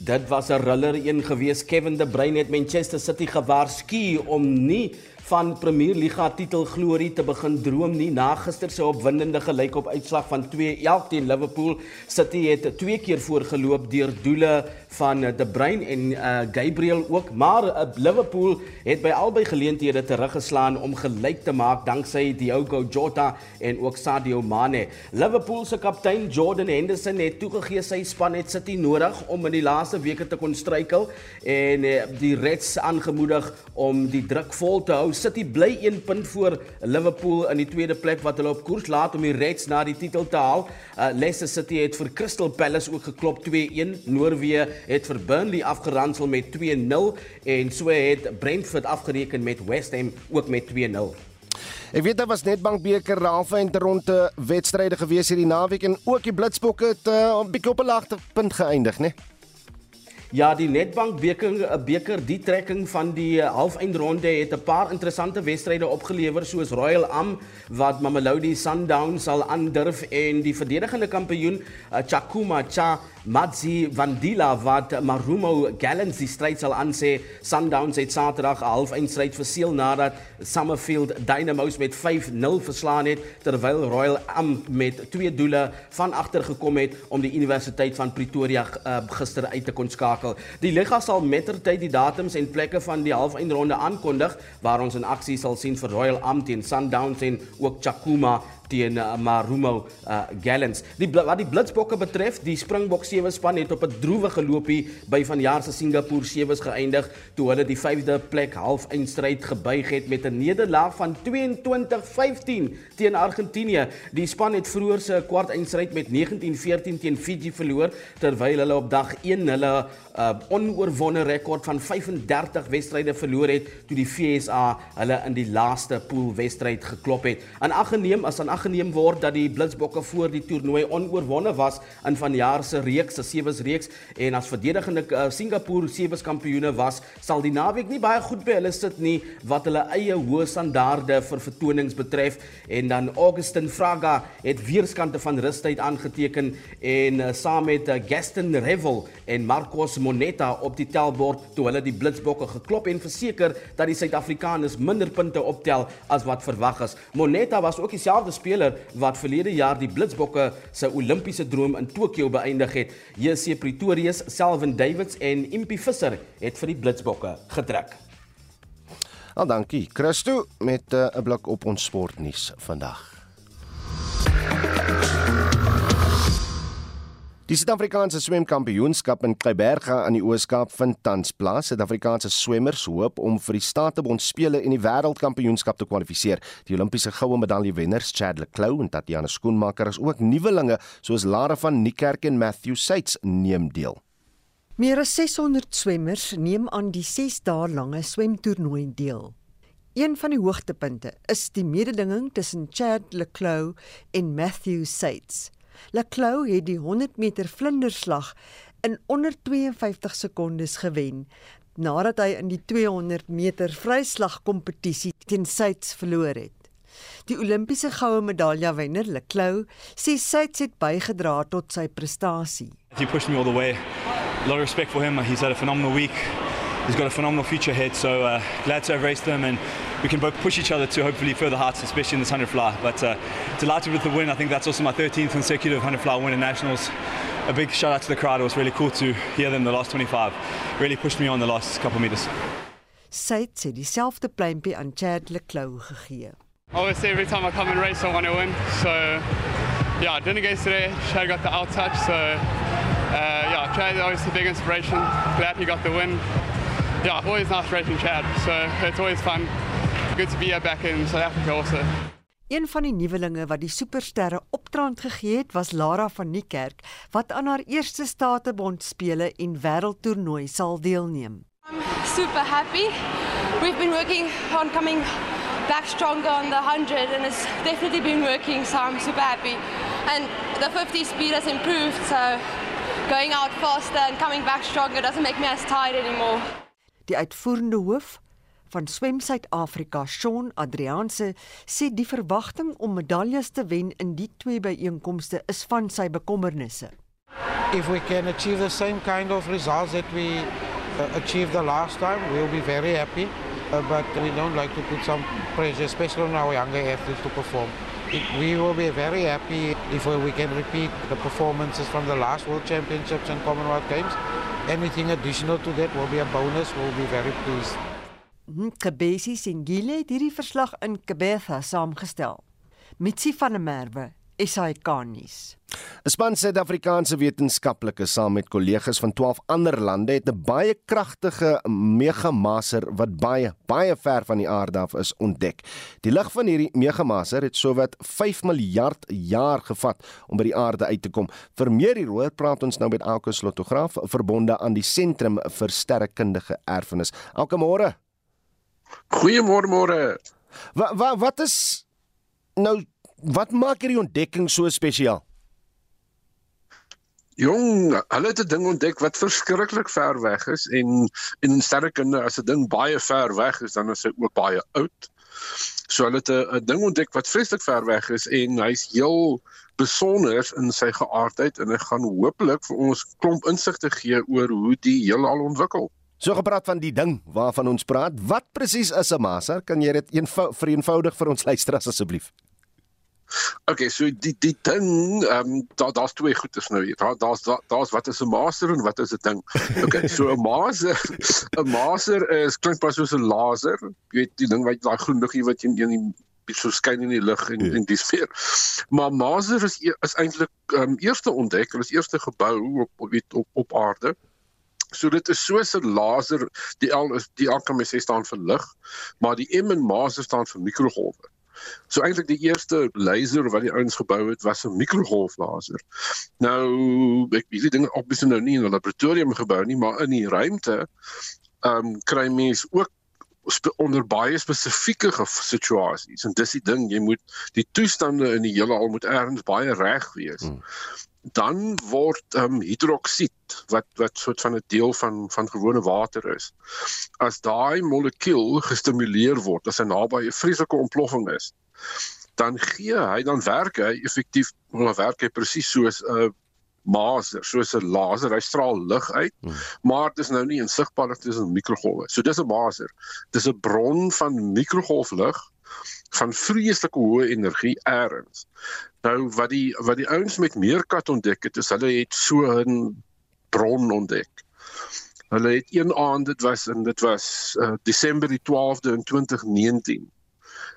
[SPEAKER 7] Dit was 'n ruller een gewees. Kevin De Bruyne het Manchester City gewaarsku om nie van Premier Liga titel glorie te begin droom nie na gister se opwindende gelykop uitslag van 2-1 teen Liverpool. City het twee keer voorgeloop deur doele van De Bruyne en uh, Gabriel ook, maar uh, Liverpool het by albei geleenthede teruggeslaan om gelyk te maak danksy Diogo Jota en ook Sadio Mane. Liverpool se kaptein Jordan Henderson het toegegee sy span het City nodig om in die laaste weke te kon struikel en uh, die Reds aangemoedig om die druk vol te hou City bly 1 punt voor Liverpool in die tweede plek wat hulle op koers laat om die Reds na die titel te haal. Uh, Leicester City het vir Crystal Palace ook geklop 2-1. Noorwe het vir Burnley afgeransel met 2-0 en so het Brentford afgereken met West Ham ook met 2-0.
[SPEAKER 2] Ek weet daar was net bankbeker halve en rondte wedstryde gewees hierdie naweek en ook die Blitsbokke het 'n uh, bietjie op 'n laagte punt geëindig, né? Nee?
[SPEAKER 7] Ja, die Nedbank beker beker die trekking van die halfeindronde het 'n paar interessante wedstryde opgelewer soos Royal Am wat Mamelodi Sundowns sal aandurf en die verdedigende kampioen Chakuma Cha Matsi Vandila wat Marumo Gallants die stryd sal aansê. Sundowns het Saterdag 'n halfeindstryd verseël nadat Summerfield Dynamos met 5-0 verslaan het terwyl Royal Am met twee doele van agter gekom het om die Universiteit van Pretoria uh, gister uit te kon skakel. Die liga sal mettertyd die datums en plekke van die halfeindronde aankondig waar ons in aksie sal sien vir Royal Am teen Sundowns en ook Chakuma teen uh, Marumo uh, Gallants. Die wat die Blitsbokke betref, die Springbok sewe span het op 'n droewige loopie by vanjaar se Singapore sewes geëindig toe hulle die 5de plek half eindstryd gebuig het met 'n nederlaag van 22-15 teen Argentinië. Die span het vroeër se kwart eindstryd met 19-14 teen Fiji verloor terwyl hulle op dag 1 hulle uh, onoorwonde rekord van 35 wedstryde verloor het toe die FSA hulle in die laaste poolwedstryd geklop het. En aggeneem as aan aggeneem word dat die Blitsbokke voor die toernooi onoorwonde was in vanjaar se reeks, se sewes reeks en as verdedigende uh, Singapore sewes kampioene was, sal die naweek nie baie goed by hulle sit nie wat hulle eie hoë standaarde vir vertonings betref en dan Augustin Fraga het weerskante van rustyd aangeteken en uh, saam met uh, Gaston Revel en Marcos Moneta op die tellbord toe hulle die Blitsbokke geklop en verseker dat die Suid-Afrikaners minder punte optel as wat verwag is. Moneta was ook dieselfde speler wat verlede jaar die Blitsbokke se Olimpiese droom in Tokio beëindig het. JC Pretorius, Selwyn Davids en Impie Visser het vir die Blitsbokke getrek.
[SPEAKER 2] Al dankie. Christo met eh, 'n uh, blik op ons sportnuus vandag. Die Suid-Afrikaanse swemkampioenskap in Kleiberga aan die Ooskaap vind tans plaas. Suid-Afrikaanse swemmers hoop om vir die Statebond spele en die wêreldkampioenskap te kwalifiseer. Die Olimpiese goue medaljewenners Chad le Clos en Tatiana Skoenmaker is ook nuwelinge soos Lara van Niekerk en Matthew Seitz neem deel.
[SPEAKER 8] Meer as 600 swemmers neem aan die 6 dae lange swemtoernooi deel. Een van die hoogtepunte is die mededinging tussen Chad le Clos en Matthew Seitz. Leclou het die 100 meter vlinderslag in onder 52 sekondes gewen nadat hy in die 200 meter vryslag kompetisie teen Suits verloor het. Die Olimpiese goue medalje wenner Leclou sê Suits het bygedra tot sy prestasie.
[SPEAKER 25] He pushed me all the way. A lot of respect for him. He's had a phenomenal week. He's got a phenomenal future ahead. So uh, glad to have raced him and we can both push each other to hopefully further heights, especially in this 100 fly. But uh, delighted with the win. I think that's also my 13th consecutive 100 fly win in nationals. A big shout out to the crowd. It was really cool to hear them the last 25. Really pushed me on the last couple of meters.
[SPEAKER 8] Sy het dieselfde pleintjie aan Chad Leclou gegee.
[SPEAKER 26] Obviously, every time I come and race, I want to win. So, yeah, didn't get today. Chad got the out touch. So, uh, yeah, Chad is obviously a big inspiration. Glad he got the win. Yeah, always nice racing Chad. So, it's always fun good to be back in South Africa also.
[SPEAKER 8] Een van die nuwelinge wat die supersterre optrand gegee het, was Lara van Niekerk wat aan haar eerste statebond spele en wêreldtoernooi sal deelneem.
[SPEAKER 27] I'm super happy. We've been working on coming back stronger on the 100 and it's definitely been working so I'm super happy. And the 50 speed has improved so going out faster and coming back stronger doesn't make me as tired anymore.
[SPEAKER 8] Die uitvoerende hoof van Swem Suid-Afrika, Shaun Adrianse, sê die verwagting om medaljes te wen in die twee byeenkomste is van sy bekommernisse.
[SPEAKER 28] If we can achieve the same kind of results that we uh, achieved the last time, we'll be very happy. Uh, but we don't like to put some pressure, especially on our younger athletes to perform. It, we will be very happy if we can repeat the performances from the last World Championships and Commonwealth Games. Anything additional to that will be a bonus. We'll be very pleased.
[SPEAKER 8] Kebesi Singile het hierdie verslag in Kebetha saamgestel. Mitsi van der Merwe, SAK-nuus.
[SPEAKER 2] 'n Span Suid-Afrikaanse wetenskaplikes saam met kollegas van 12 ander lande het 'n baie kragtige megamaser wat baie baie ver van die aarde af is ontdek. Die lig van hierdie megamaser het sowat 5 miljard jaar gevat om by die aarde uit te kom. Vir meer hieroor praat ons nou met Elke Slotograf verbonde aan die Sentrum vir Sterrekundige Erfenis. Elke môre.
[SPEAKER 29] Goeiemôre môre.
[SPEAKER 2] Wat wat wat is nou wat maak hierdie ontdekking so spesiaal?
[SPEAKER 29] Jong, hulle het 'n ding ontdek wat verskriklik ver weg is en en sterrekunde as 'n ding baie ver weg is, dan is hy ook baie oud. So hulle het 'n ding ontdek wat vreeslik ver weg is en hy's heel besonder in sy geaardheid en hy gaan hopelik vir ons klomp insigte gee oor hoe die heelal ontwikkel.
[SPEAKER 2] So gepraat van die ding waarvan ons praat, wat presies is 'n maser? Kan jy dit eenvou vereenvoudig vir ons luisteraars asseblief?
[SPEAKER 29] Okay, so die die ding, ehm um, daar daar's twee goedes nou hier. Daar daar's daar's wat is 'n master en wat is 'n ding. Okay, so 'n maser 'n maser is klink pas soos 'n laser. Jy weet die ding wat daai groen liggie wat jy in die so skyn in die lug en ja. en dis meer. Maar maser is e, is eintlik ehm um, eerste ontdek, hulle is eerste gebou op op op op aarde. So dit is soos 'n laser, die L is die A kan mens sê staan vir lig, maar die M in maser staan vir mikrogolwe. So eintlik die eerste laser wat die ouens gebou het was 'n mikrogolflaser. Nou ek weet die ding obviously nou nie in 'n laboratorium gebou nie, maar in die ruimte ehm um, kry mens ook onder baie spesifieke situasies en dis die ding jy moet die toestande in die hele al moet ergens baie reg wees. Hmm dan word ehm um, hidroksied wat wat soort van 'n deel van van gewone water is. As daai molekuul gestimuleer word, as hy naby 'n vreeslike ontploffing is, dan gee hy dan werk hy effektief, wel werk hy presies soos 'n maser, soos 'n laser, hy straal lig uit, hmm. maar dit is nou nie insigbaar dit is 'n mikrogolwe. So dis 'n maser. Dis 'n bron van mikrogolflig van vreeslike hoë energie eers. Nou wat die wat die ouens met meerkat ontdek het, is hulle het so 'n bron ontdek. Hulle het een aand dit was en dit was uh, Desember die 12de in 2019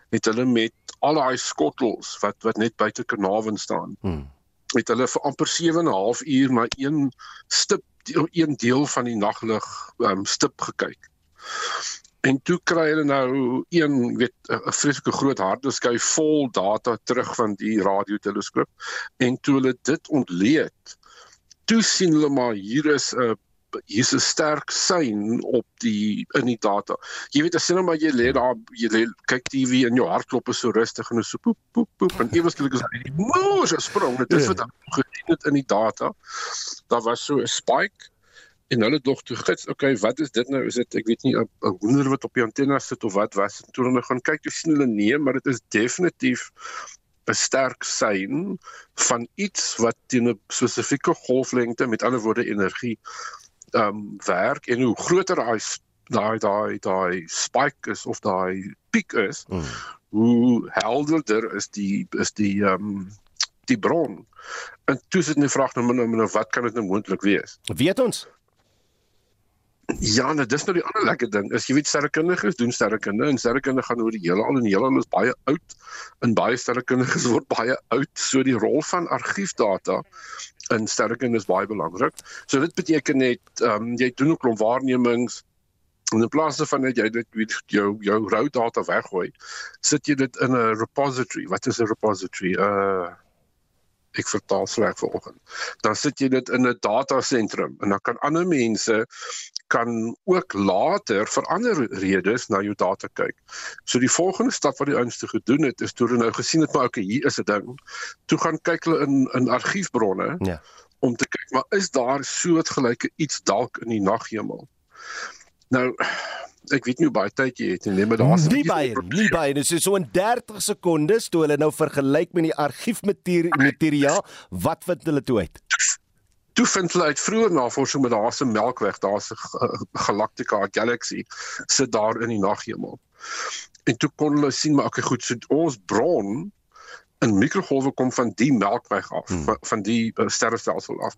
[SPEAKER 29] het hulle met al daai skottels wat wat net buite Carnarvon staan. Hmm. Het hulle vir amper 7 en 'n half uur na een stip een deel van die naglig um, stip gekyk. En toe kry hulle nou een weet 'n vreeslike groot hardeskyf vol data terug van die radioteleskoop en toe hulle dit ontleed toe sien hulle maar hier is 'n hier's 'n sterk sein op die in die data. Jy weet as jy nou maar jy lê daar jy lê kyk TV en jou hartklop is so rustig en so poep poep poep en eweslik is hy moes sprong dit is wat gesien het in die data. Daar was so 'n spike en hulle dog toe gits okay wat is dit nou? Is dit ek weet nie 'n hoender wat op die antenne sit of wat was. Toe hulle gaan kyk toe sien hulle nee maar dit is definitief 'n sterk sein van iets wat teen 'n spesifieke golflengte met ander woorde energie ehm um, werk. En hoe groter daai daai daai daai spike is of daai piek is mm. hoe helderder is die is die ehm um, die bron. En toe sit 'n vraag nou nou wat kan dit nou moontlik wees?
[SPEAKER 2] Weet ons
[SPEAKER 29] Ja, nou dis nou die ander lekker ding. As jy weet sterrekundiges doen sterrekunde en sterrekunde gaan oor die hele al en die hele al is baie oud en baie sterrekundiges word baie oud. So die rol van argiefdata in sterrekunde is baie belangrik. So dit beteken net ehm um, jy doen 'n klomp waarnemings en in plaas daarvan dat jy dit weet jou jou rou data weggooi, sit jy dit in 'n repository. Wat is 'n repository? Uh ek vertaal sleg vanoggend. Dan sit jy dit in 'n datasentrum en dan kan ander mense kan ook later vir ander redes na jou data kyk. So die volgende stap wat die ouens te gedoen het is toe hulle nou gesien het maar okay, hier is 'n ding. Toe gaan kyk hulle in in argiefbronne ja. om te kyk maar is daar soortgelyke iets dalk in die naghemel. Nou ek weet nie hoe baie tyd jy het nie, maar daar's
[SPEAKER 2] nie baie nie baie. Is so in 30 sekondes toe hulle nou vergelyk met die argiefmateriaal, wat vind hulle toe uit?
[SPEAKER 29] Toe vind hulle uit vroeër navorsing met daar's 'n melkweg, daar's 'n galaktika galaxy sit daar in die naghemel. En toe kon hulle sien maar okay goed, so ons bron in mikrogolwe kom van die melkweg af, hmm. van, die uh, sterrestelsel af.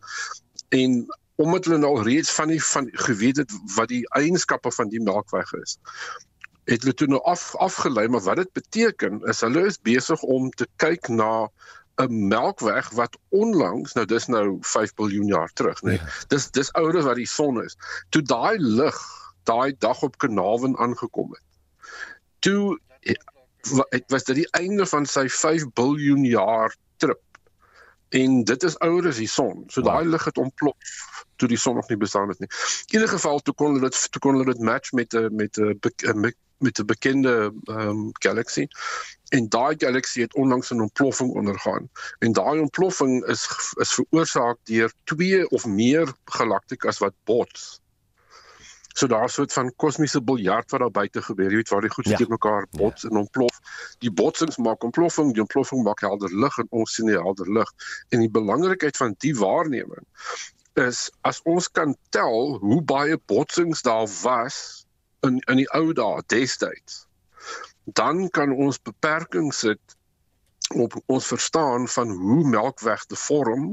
[SPEAKER 29] En omdat hulle nou reeds van die van geweet het wat die eienskappe van die melkweg is het hulle toe nou af afgelei maar wat dit beteken is hulle is besig om te kyk na 'n melkweg wat onlangs nou dis nou 5 miljard jaar terug nê. Nee, ja. dis dis ouer as wat die son is. Toe daai lig daai dag op Carnarvon aangekom het toe het was dit die einde van sy 5 miljard jaar trip. En dit is ouer as die son. So daai lig het ontplof toe die son nog nie bestaan het nie. In ieder geval toe kon hulle dit toe kon hulle dit match met 'n met 'n met 'n bekende ehm um, galaxy en daai galaxy het onlangs 'n ontploffing ondergaan en daai ontploffing is is veroorsaak deur twee of meer galaktikas wat bots. So daar 'n soort van kosmiese biljart wat daar buite gebeur, jy weet waar die goed ja. steek mekaar bots ja. en ontplof. Die botsings maak ontploffing, die ontploffing maak helder lig en ons sien die helder lig. En die belangrikheid van die waarneming is as ons kan tel hoe baie botsings daar was in in die ou dae destyds dan kan ons beperkings sit op ons verstaan van hoe melkweg te vorm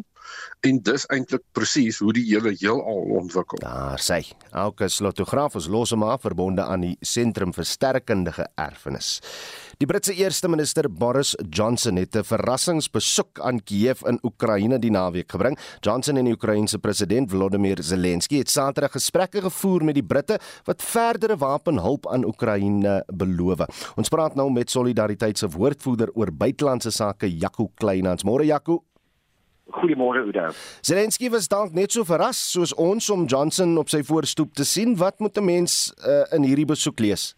[SPEAKER 29] en dis eintlik presies hoe die hele heelal ontwikkel.
[SPEAKER 2] Daar sê, elke slotograaf is losema verbonde aan die sentrum vir sterkkundige erfenis. Die Britse eerste minister Boris Johnson het 'n verrassingsbesoek aan Kiev in Oekraïne die naweek gebring. Johnson en die Oekraïense president Volodymyr Zelensky het Saterdag gesprekke gevoer met die Britte wat verdere wapenhulp aan Oekraïne beloof. Ons praat nou met Solidariteit se woordvoerder oor buitelandse sake, Jaco Kleinhans. Môre Jaco.
[SPEAKER 30] Goeiemôre Oudo.
[SPEAKER 2] Zelensky was dalk net so verras soos ons om Johnson op sy voorstoep te sien. Wat moet 'n mens uh, in hierdie besoek lees?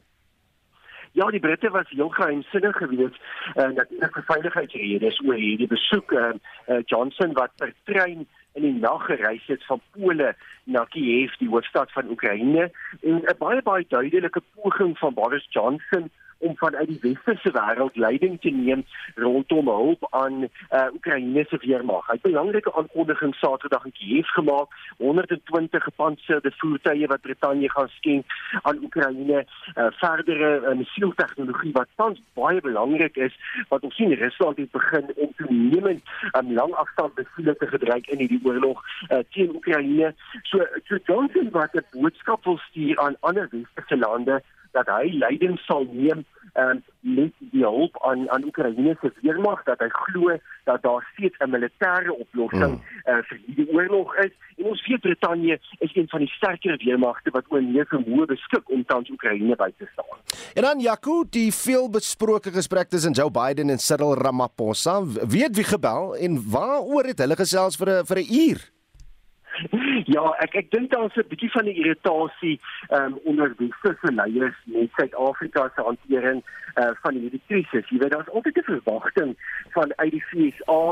[SPEAKER 30] Ja, die Britte was heel geheimsinnig geweest en uh, natuurlik vir veiligheidsredes oor hierdie besoek. Uh, uh, Johnson wat per trein in die nag gereis het van Pole na Kiev, die hoofstad van Oekraïne, en 'n baie baie duidelike poging van Boris Johnson om vanuit die westerse wêreld leiding te neem rondom hulp aan uh, Oekraïne se weermag. Hy het belangrike aankondigings Saterdag in Kiev gemaak, 120 gepantserde voertuie wat Brittanje gaan skenk aan Oekraïne, uh, verdere uh, missieltegnologie wat tans baie belangrik is wat ons sien Rusland het begin om toenemend um, langafstand missiele te gebruik in hierdie oorlog uh, teen Oekraïne. So so Johnson wat 'n boodskap wil stuur aan ander westerse lande dat hy leiding sal neem um, met die hulp aan aan Oekraïne se weermag dat hy glo dat daar steeds 'n militêre oplossing mm. uh, vir hierdie oorlog is en ons weet Brittanje is een van die sterker weermagte wat oor meer vermoë beskik om tans Oekraïne by te staan.
[SPEAKER 2] En dan Jaco, die veelbesproke gesprek tussen Joe Biden en Cyril Ramaphosa, weet wie gebel en waaroor het hulle gesels vir 'n vir 'n uur?
[SPEAKER 30] Ja, ek ek dink daar's 'n bietjie van 'n irritasie um, onder westerse leiers met Suid-Afrika se hantering uh, van hierdie krisis. Jy weet daar's altyd 'n verwagting van uit die FSA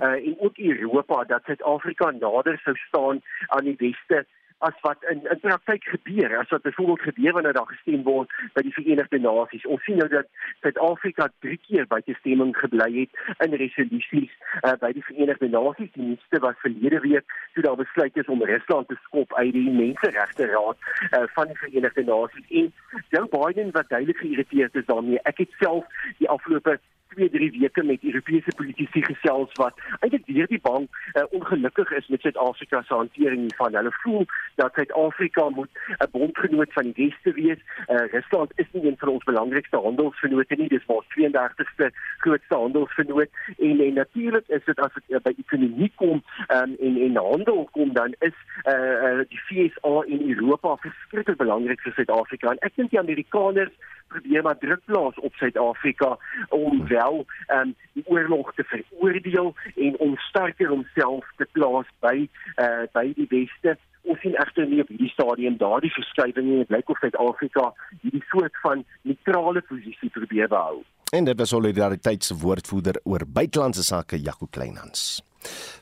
[SPEAKER 30] uh, en ook Europa dat Suid-Afrika nader sou staan aan die weste as wat in in praktyk gebeur as wat byvoorbeeld gebeur wanneer daar gestem word by die Verenigde Nasies. Ons sien nou dat Suid-Afrika drie keer by die stemming gebly het in resolusies uh, by die Verenigde Nasies. Die nuutste was verlede week toe daar besluit is om Rusland te skop uit die Menseregte Raad uh, van die Verenigde Nasies. En Joe Biden wat duidelik geïrriteerd is daarmee. Ek het self die afgelope 2 3 weke met Europese politici gesels wat eintlik deur die bank uh, ongelukkig is met Suid-Afrika se hantering van hulle voel dat Suid-Afrika moet 'n bondgenoot van die Weste wees. Uh, Rusland is nie een van ons belangrikste handelsvennote nie, dis maar 32ste grootste handelsvennoot. En, en natuurlik is dit as dit uh, by ekonomie kom um, en en handel kom dan is uh, uh, die FSA in Europa verskriklik belangrik vir Suid-Afrika. En ek dink die Amerikaners probeer maar druk plaas op Suid-Afrika om wel um, die oorlog te veroordeel en om sterker homself te plaas by uh, by die weste ons sien egter nie op hierdie stadium daardie verskywing nie. Dit lyk of Suid-Afrika hierdie soort van neutrale posisie probeer behou.
[SPEAKER 2] En dit was solidariteitswoordvoerder oor buitelandse sake Jaco Kleinhans.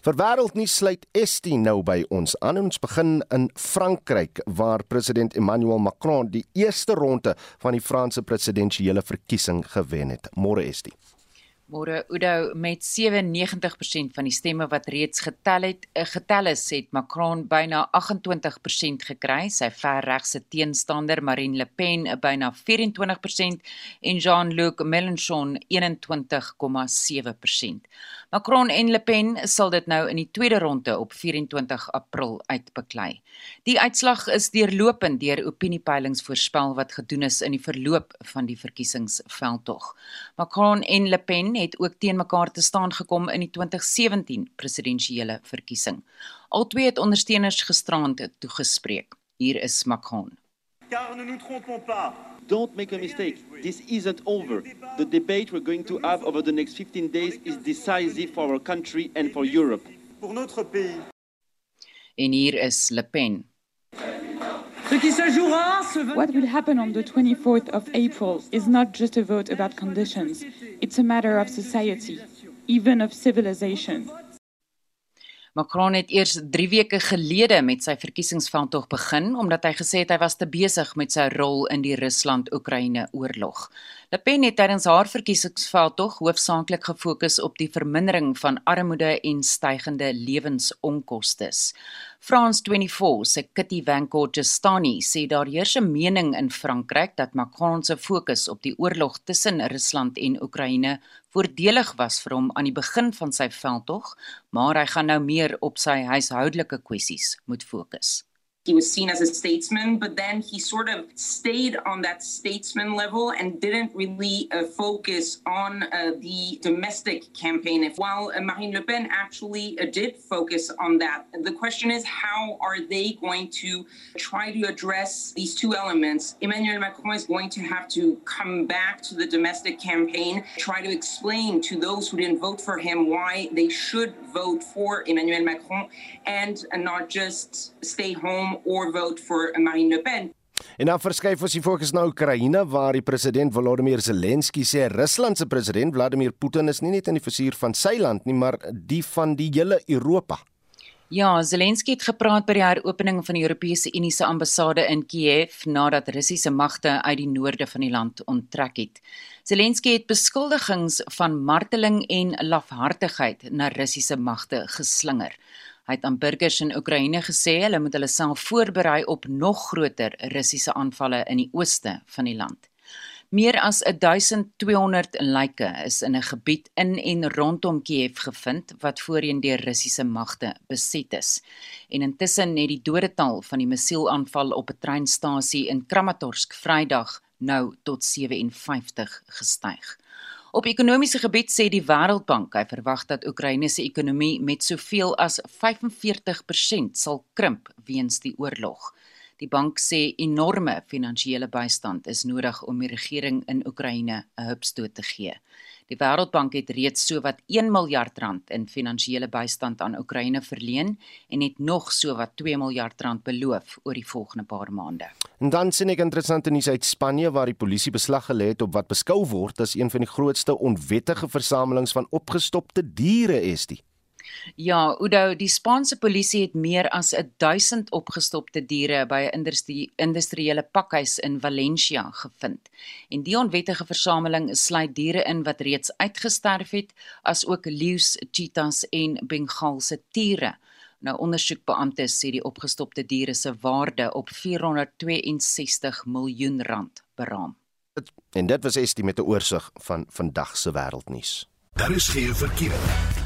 [SPEAKER 2] Vir wêreldnuus sluit Esti nou by ons aan. Ons begin in Frankryk waar president Emmanuel Macron die eerste ronde van die Franse presidentsiële verkiesing gewen het. Môre Esti.
[SPEAKER 5] Môre Udo met 97% van die stemme wat reeds getel het, eh, getel is, het Macron byna 28% gekry. Sy verregse teenstander Marine Le Pen byna 24% en Jean-Luc Mélenchon 21,7%. Macron en Le Pen sal dit nou in die tweede ronde op 24 April uitbeklei. Die uitslag is deurlopend deur opiniepeilings voorspel wat gedoen is in die verloop van die verkiesingsveldtog. Macron en Le Pen het ook teen mekaar te staan gekom in die 2017 presidentsiële verkiesing. Albei het ondersteuners gisterand toegespreek. Hier is Macron. Car ne nous trompons pas.
[SPEAKER 31] Don't make a mistake. This isn't over. The debate we're going to have over the next 15 days is decisive for our country and for Europe. Pour notre
[SPEAKER 5] pays. En hier is Le Pen.
[SPEAKER 32] What will happen on the 24th of April is not just a vote about conditions, it's a matter of society, even of civilization.
[SPEAKER 5] Macron het eers 3 weke gelede met sy verkiesingsveldtog begin omdat hy gesê het hy was te besig met sy rol in die Rusland-Oekraïne oorlog. Le Pen het tydens haar verkiesingsveldtog hoofsaaklik gefokus op die vermindering van armoede en stygende lewensonkoste. France 24 se Kitty van Gorgestani sê daar heers 'n mening in Frankryk dat Macron se fokus op die oorlog tussen Rusland en Oekraïne voordelig was vir hom aan die begin van sy veldtog, maar hy gaan nou meer op sy huishoudelike kwessies moet fokus.
[SPEAKER 33] He was seen as a statesman, but then he sort of stayed on that statesman level and didn't really uh, focus on uh, the domestic campaign. If, while uh, Marine Le Pen actually uh, did focus on that, the question is how are they going to try to address these two elements? Emmanuel Macron is going to have to come back to the domestic campaign, try to explain to those who didn't vote for him why they should vote for Emmanuel Macron and not just stay home or vote for Marine Le Pen.
[SPEAKER 2] En dan verskuif ons die fokus na Oekraïne waar die president Volodymyr Zelensky sê Rusland se president Vladimir Putin is nie net in die versuur van sy land nie, maar die van die hele Europa.
[SPEAKER 5] Ja, Zelensky het gepraat by die heropening van die Europese Unie se ambassade in Kiev nadat Russiese magte uit die noorde van die land onttrek het. Zelensky het beskuldigings van marteling en lafhartigheid na Russiese magte geslinger. Hy het aan burgers in Oekraïne gesê hulle moet hulle self voorberei op nog groter Russiese aanvalle in die ooste van die land. Meer as 1200 lyke is in 'n gebied in en rondom Kiev gevind wat voorheen deur Russiese magte beset is. En intussen het die dodetal van die missielaanval op 'n treinstasie in Kramatorsk Vrydag nou tot 57 gestyg. Op ekonomiese gebied sê die Wêreldbank hy verwag dat Oekraïne se ekonomie met soveel as 45% sal krimp weens die oorlog. Die bank sê enorme finansiële bystand is nodig om die regering in Oekraïne 'n hupstoot te gee. Die Wêreldbank het reeds sowat 1 miljard rand in finansiële bystand aan Oekraïne verleen en het nog sowat 2 miljard rand beloof oor die volgende paar maande.
[SPEAKER 2] En dan sien ek interessante nuus uit Spanje waar die polisie beslag gelê het op wat beskou word as een van die grootste onwettige versamelings van opgestopte diere is dit.
[SPEAKER 5] Ja, Udo, die Spaanse polisie het meer as 1000 opgestopte diere by 'n industrie, industriële pakhuis in Valencia gevind. En die onwettige versameling sluit diere in wat reeds uitgesterf het, asook leeu's, cheetahs en Bengaalse tiere. Nou ondersoekbeamptes sê die opgestopte diere se waarde op 462 miljoen rand beraam.
[SPEAKER 2] En dit was estie met 'n oorsig van vandag se wêreldnuus.
[SPEAKER 1] Daar is geen verkeer.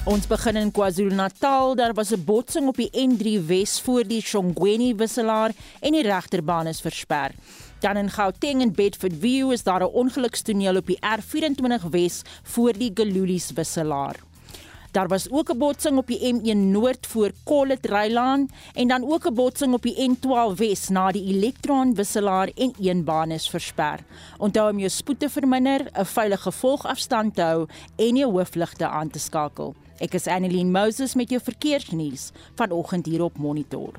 [SPEAKER 6] Ons begin in KwaZulu-Natal. Daar was 'n botsing op die N3 Wes voor die Shongweni wisselaar en die regterbaan is versper. Dan in Gauteng en Bedford View is daar 'n ongelukstoneel op die R24 Wes voor die Galulies wisselaar. Daar was ook 'n botsing op die M1 Noord voor Collet Rylaan en dan ook 'n botsing op die N12 Wes na die Elektron wisselaar en een baan is versper. Onthou om jou spoed te verminder, 'n veilige volgafstand te hou en jou hoofligte aan te skakel. Ek is Annelien Moses met jou verkeersnuus vanoggend hier op Monitor.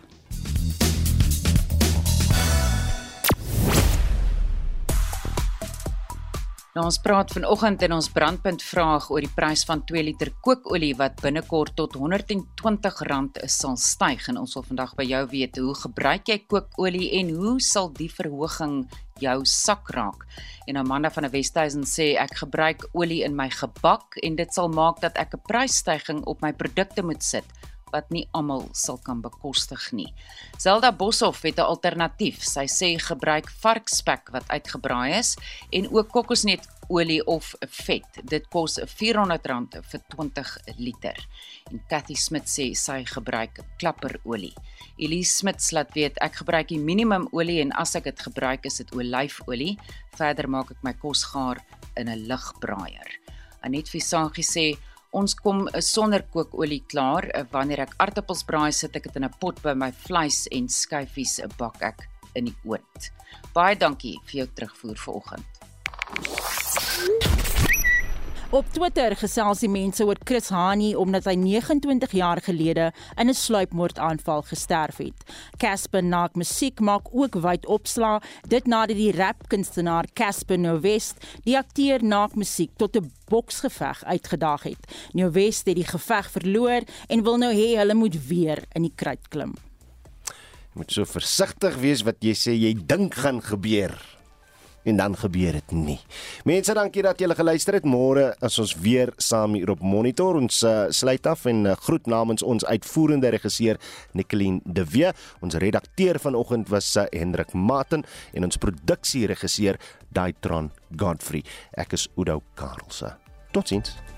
[SPEAKER 5] Nou ons praat vanoggend in ons brandpunt vraag oor die prys van 2 liter kookolie wat binnekort tot R120 sal styg en ons wil vandag by jou weet hoe gebruik jy kookolie en hoe sal die verhoging jou sak raak. En Amanda van der Westhuizen sê ek gebruik olie in my gebak en dit sal maak dat ek 'n prysstygings op my produkte moet sit wat nie almal sal kan bekostig nie. Zelda Boshoff het 'n alternatief. Sy sê gebruik varkspek wat uitgebraai is en ook kokosnetolie of vet. Dit kos R400 vir 20 liter. En Cathy Smit sê sy gebruik klapperolie. Elise Smit laat weet ek gebruik die minimum olie en as ek dit gebruik is dit olyfolie. Verder maak ek my kos gaar in 'n ligbraaier. Anet Visagie sê Ons kom eh, sonder kookolie klaar. Eh, wanneer ek aartappels braai, sit ek dit in 'n pot by my vleis en skyfies bak ek in die oond. Baie dankie vir jou terugvoer vanoggend.
[SPEAKER 6] Op Twitter gesels die mense oor Chris Hani omdat hy 29 jaar gelede in 'n sluipmoordaanval gesterf het. Casper Naak Musiek maak ook wyd opslaa dit nadat die rapkunstenaar Casper Novest die akteur Naak Musiek tot 'n boksgeveg uitgedaag het. Novest het die geveg verloor en wil nou hê hulle moet weer in die kruit klim.
[SPEAKER 2] Jy moet so versigtig wees wat jy sê jy dink gaan gebeur en dan gebeur dit nie. Mense, dankie dat julle geluister het. Môre is ons weer saam hier op Monitor. Ons uh, sluit af en uh, groet namens ons uitvoerende regisseur Nicoline de Wee. Ons redakteur vanoggend was uh, Hendrik Maten en ons produksieregisseur Daitron Godfrey. Ek is Udo Karlse. Totsiens.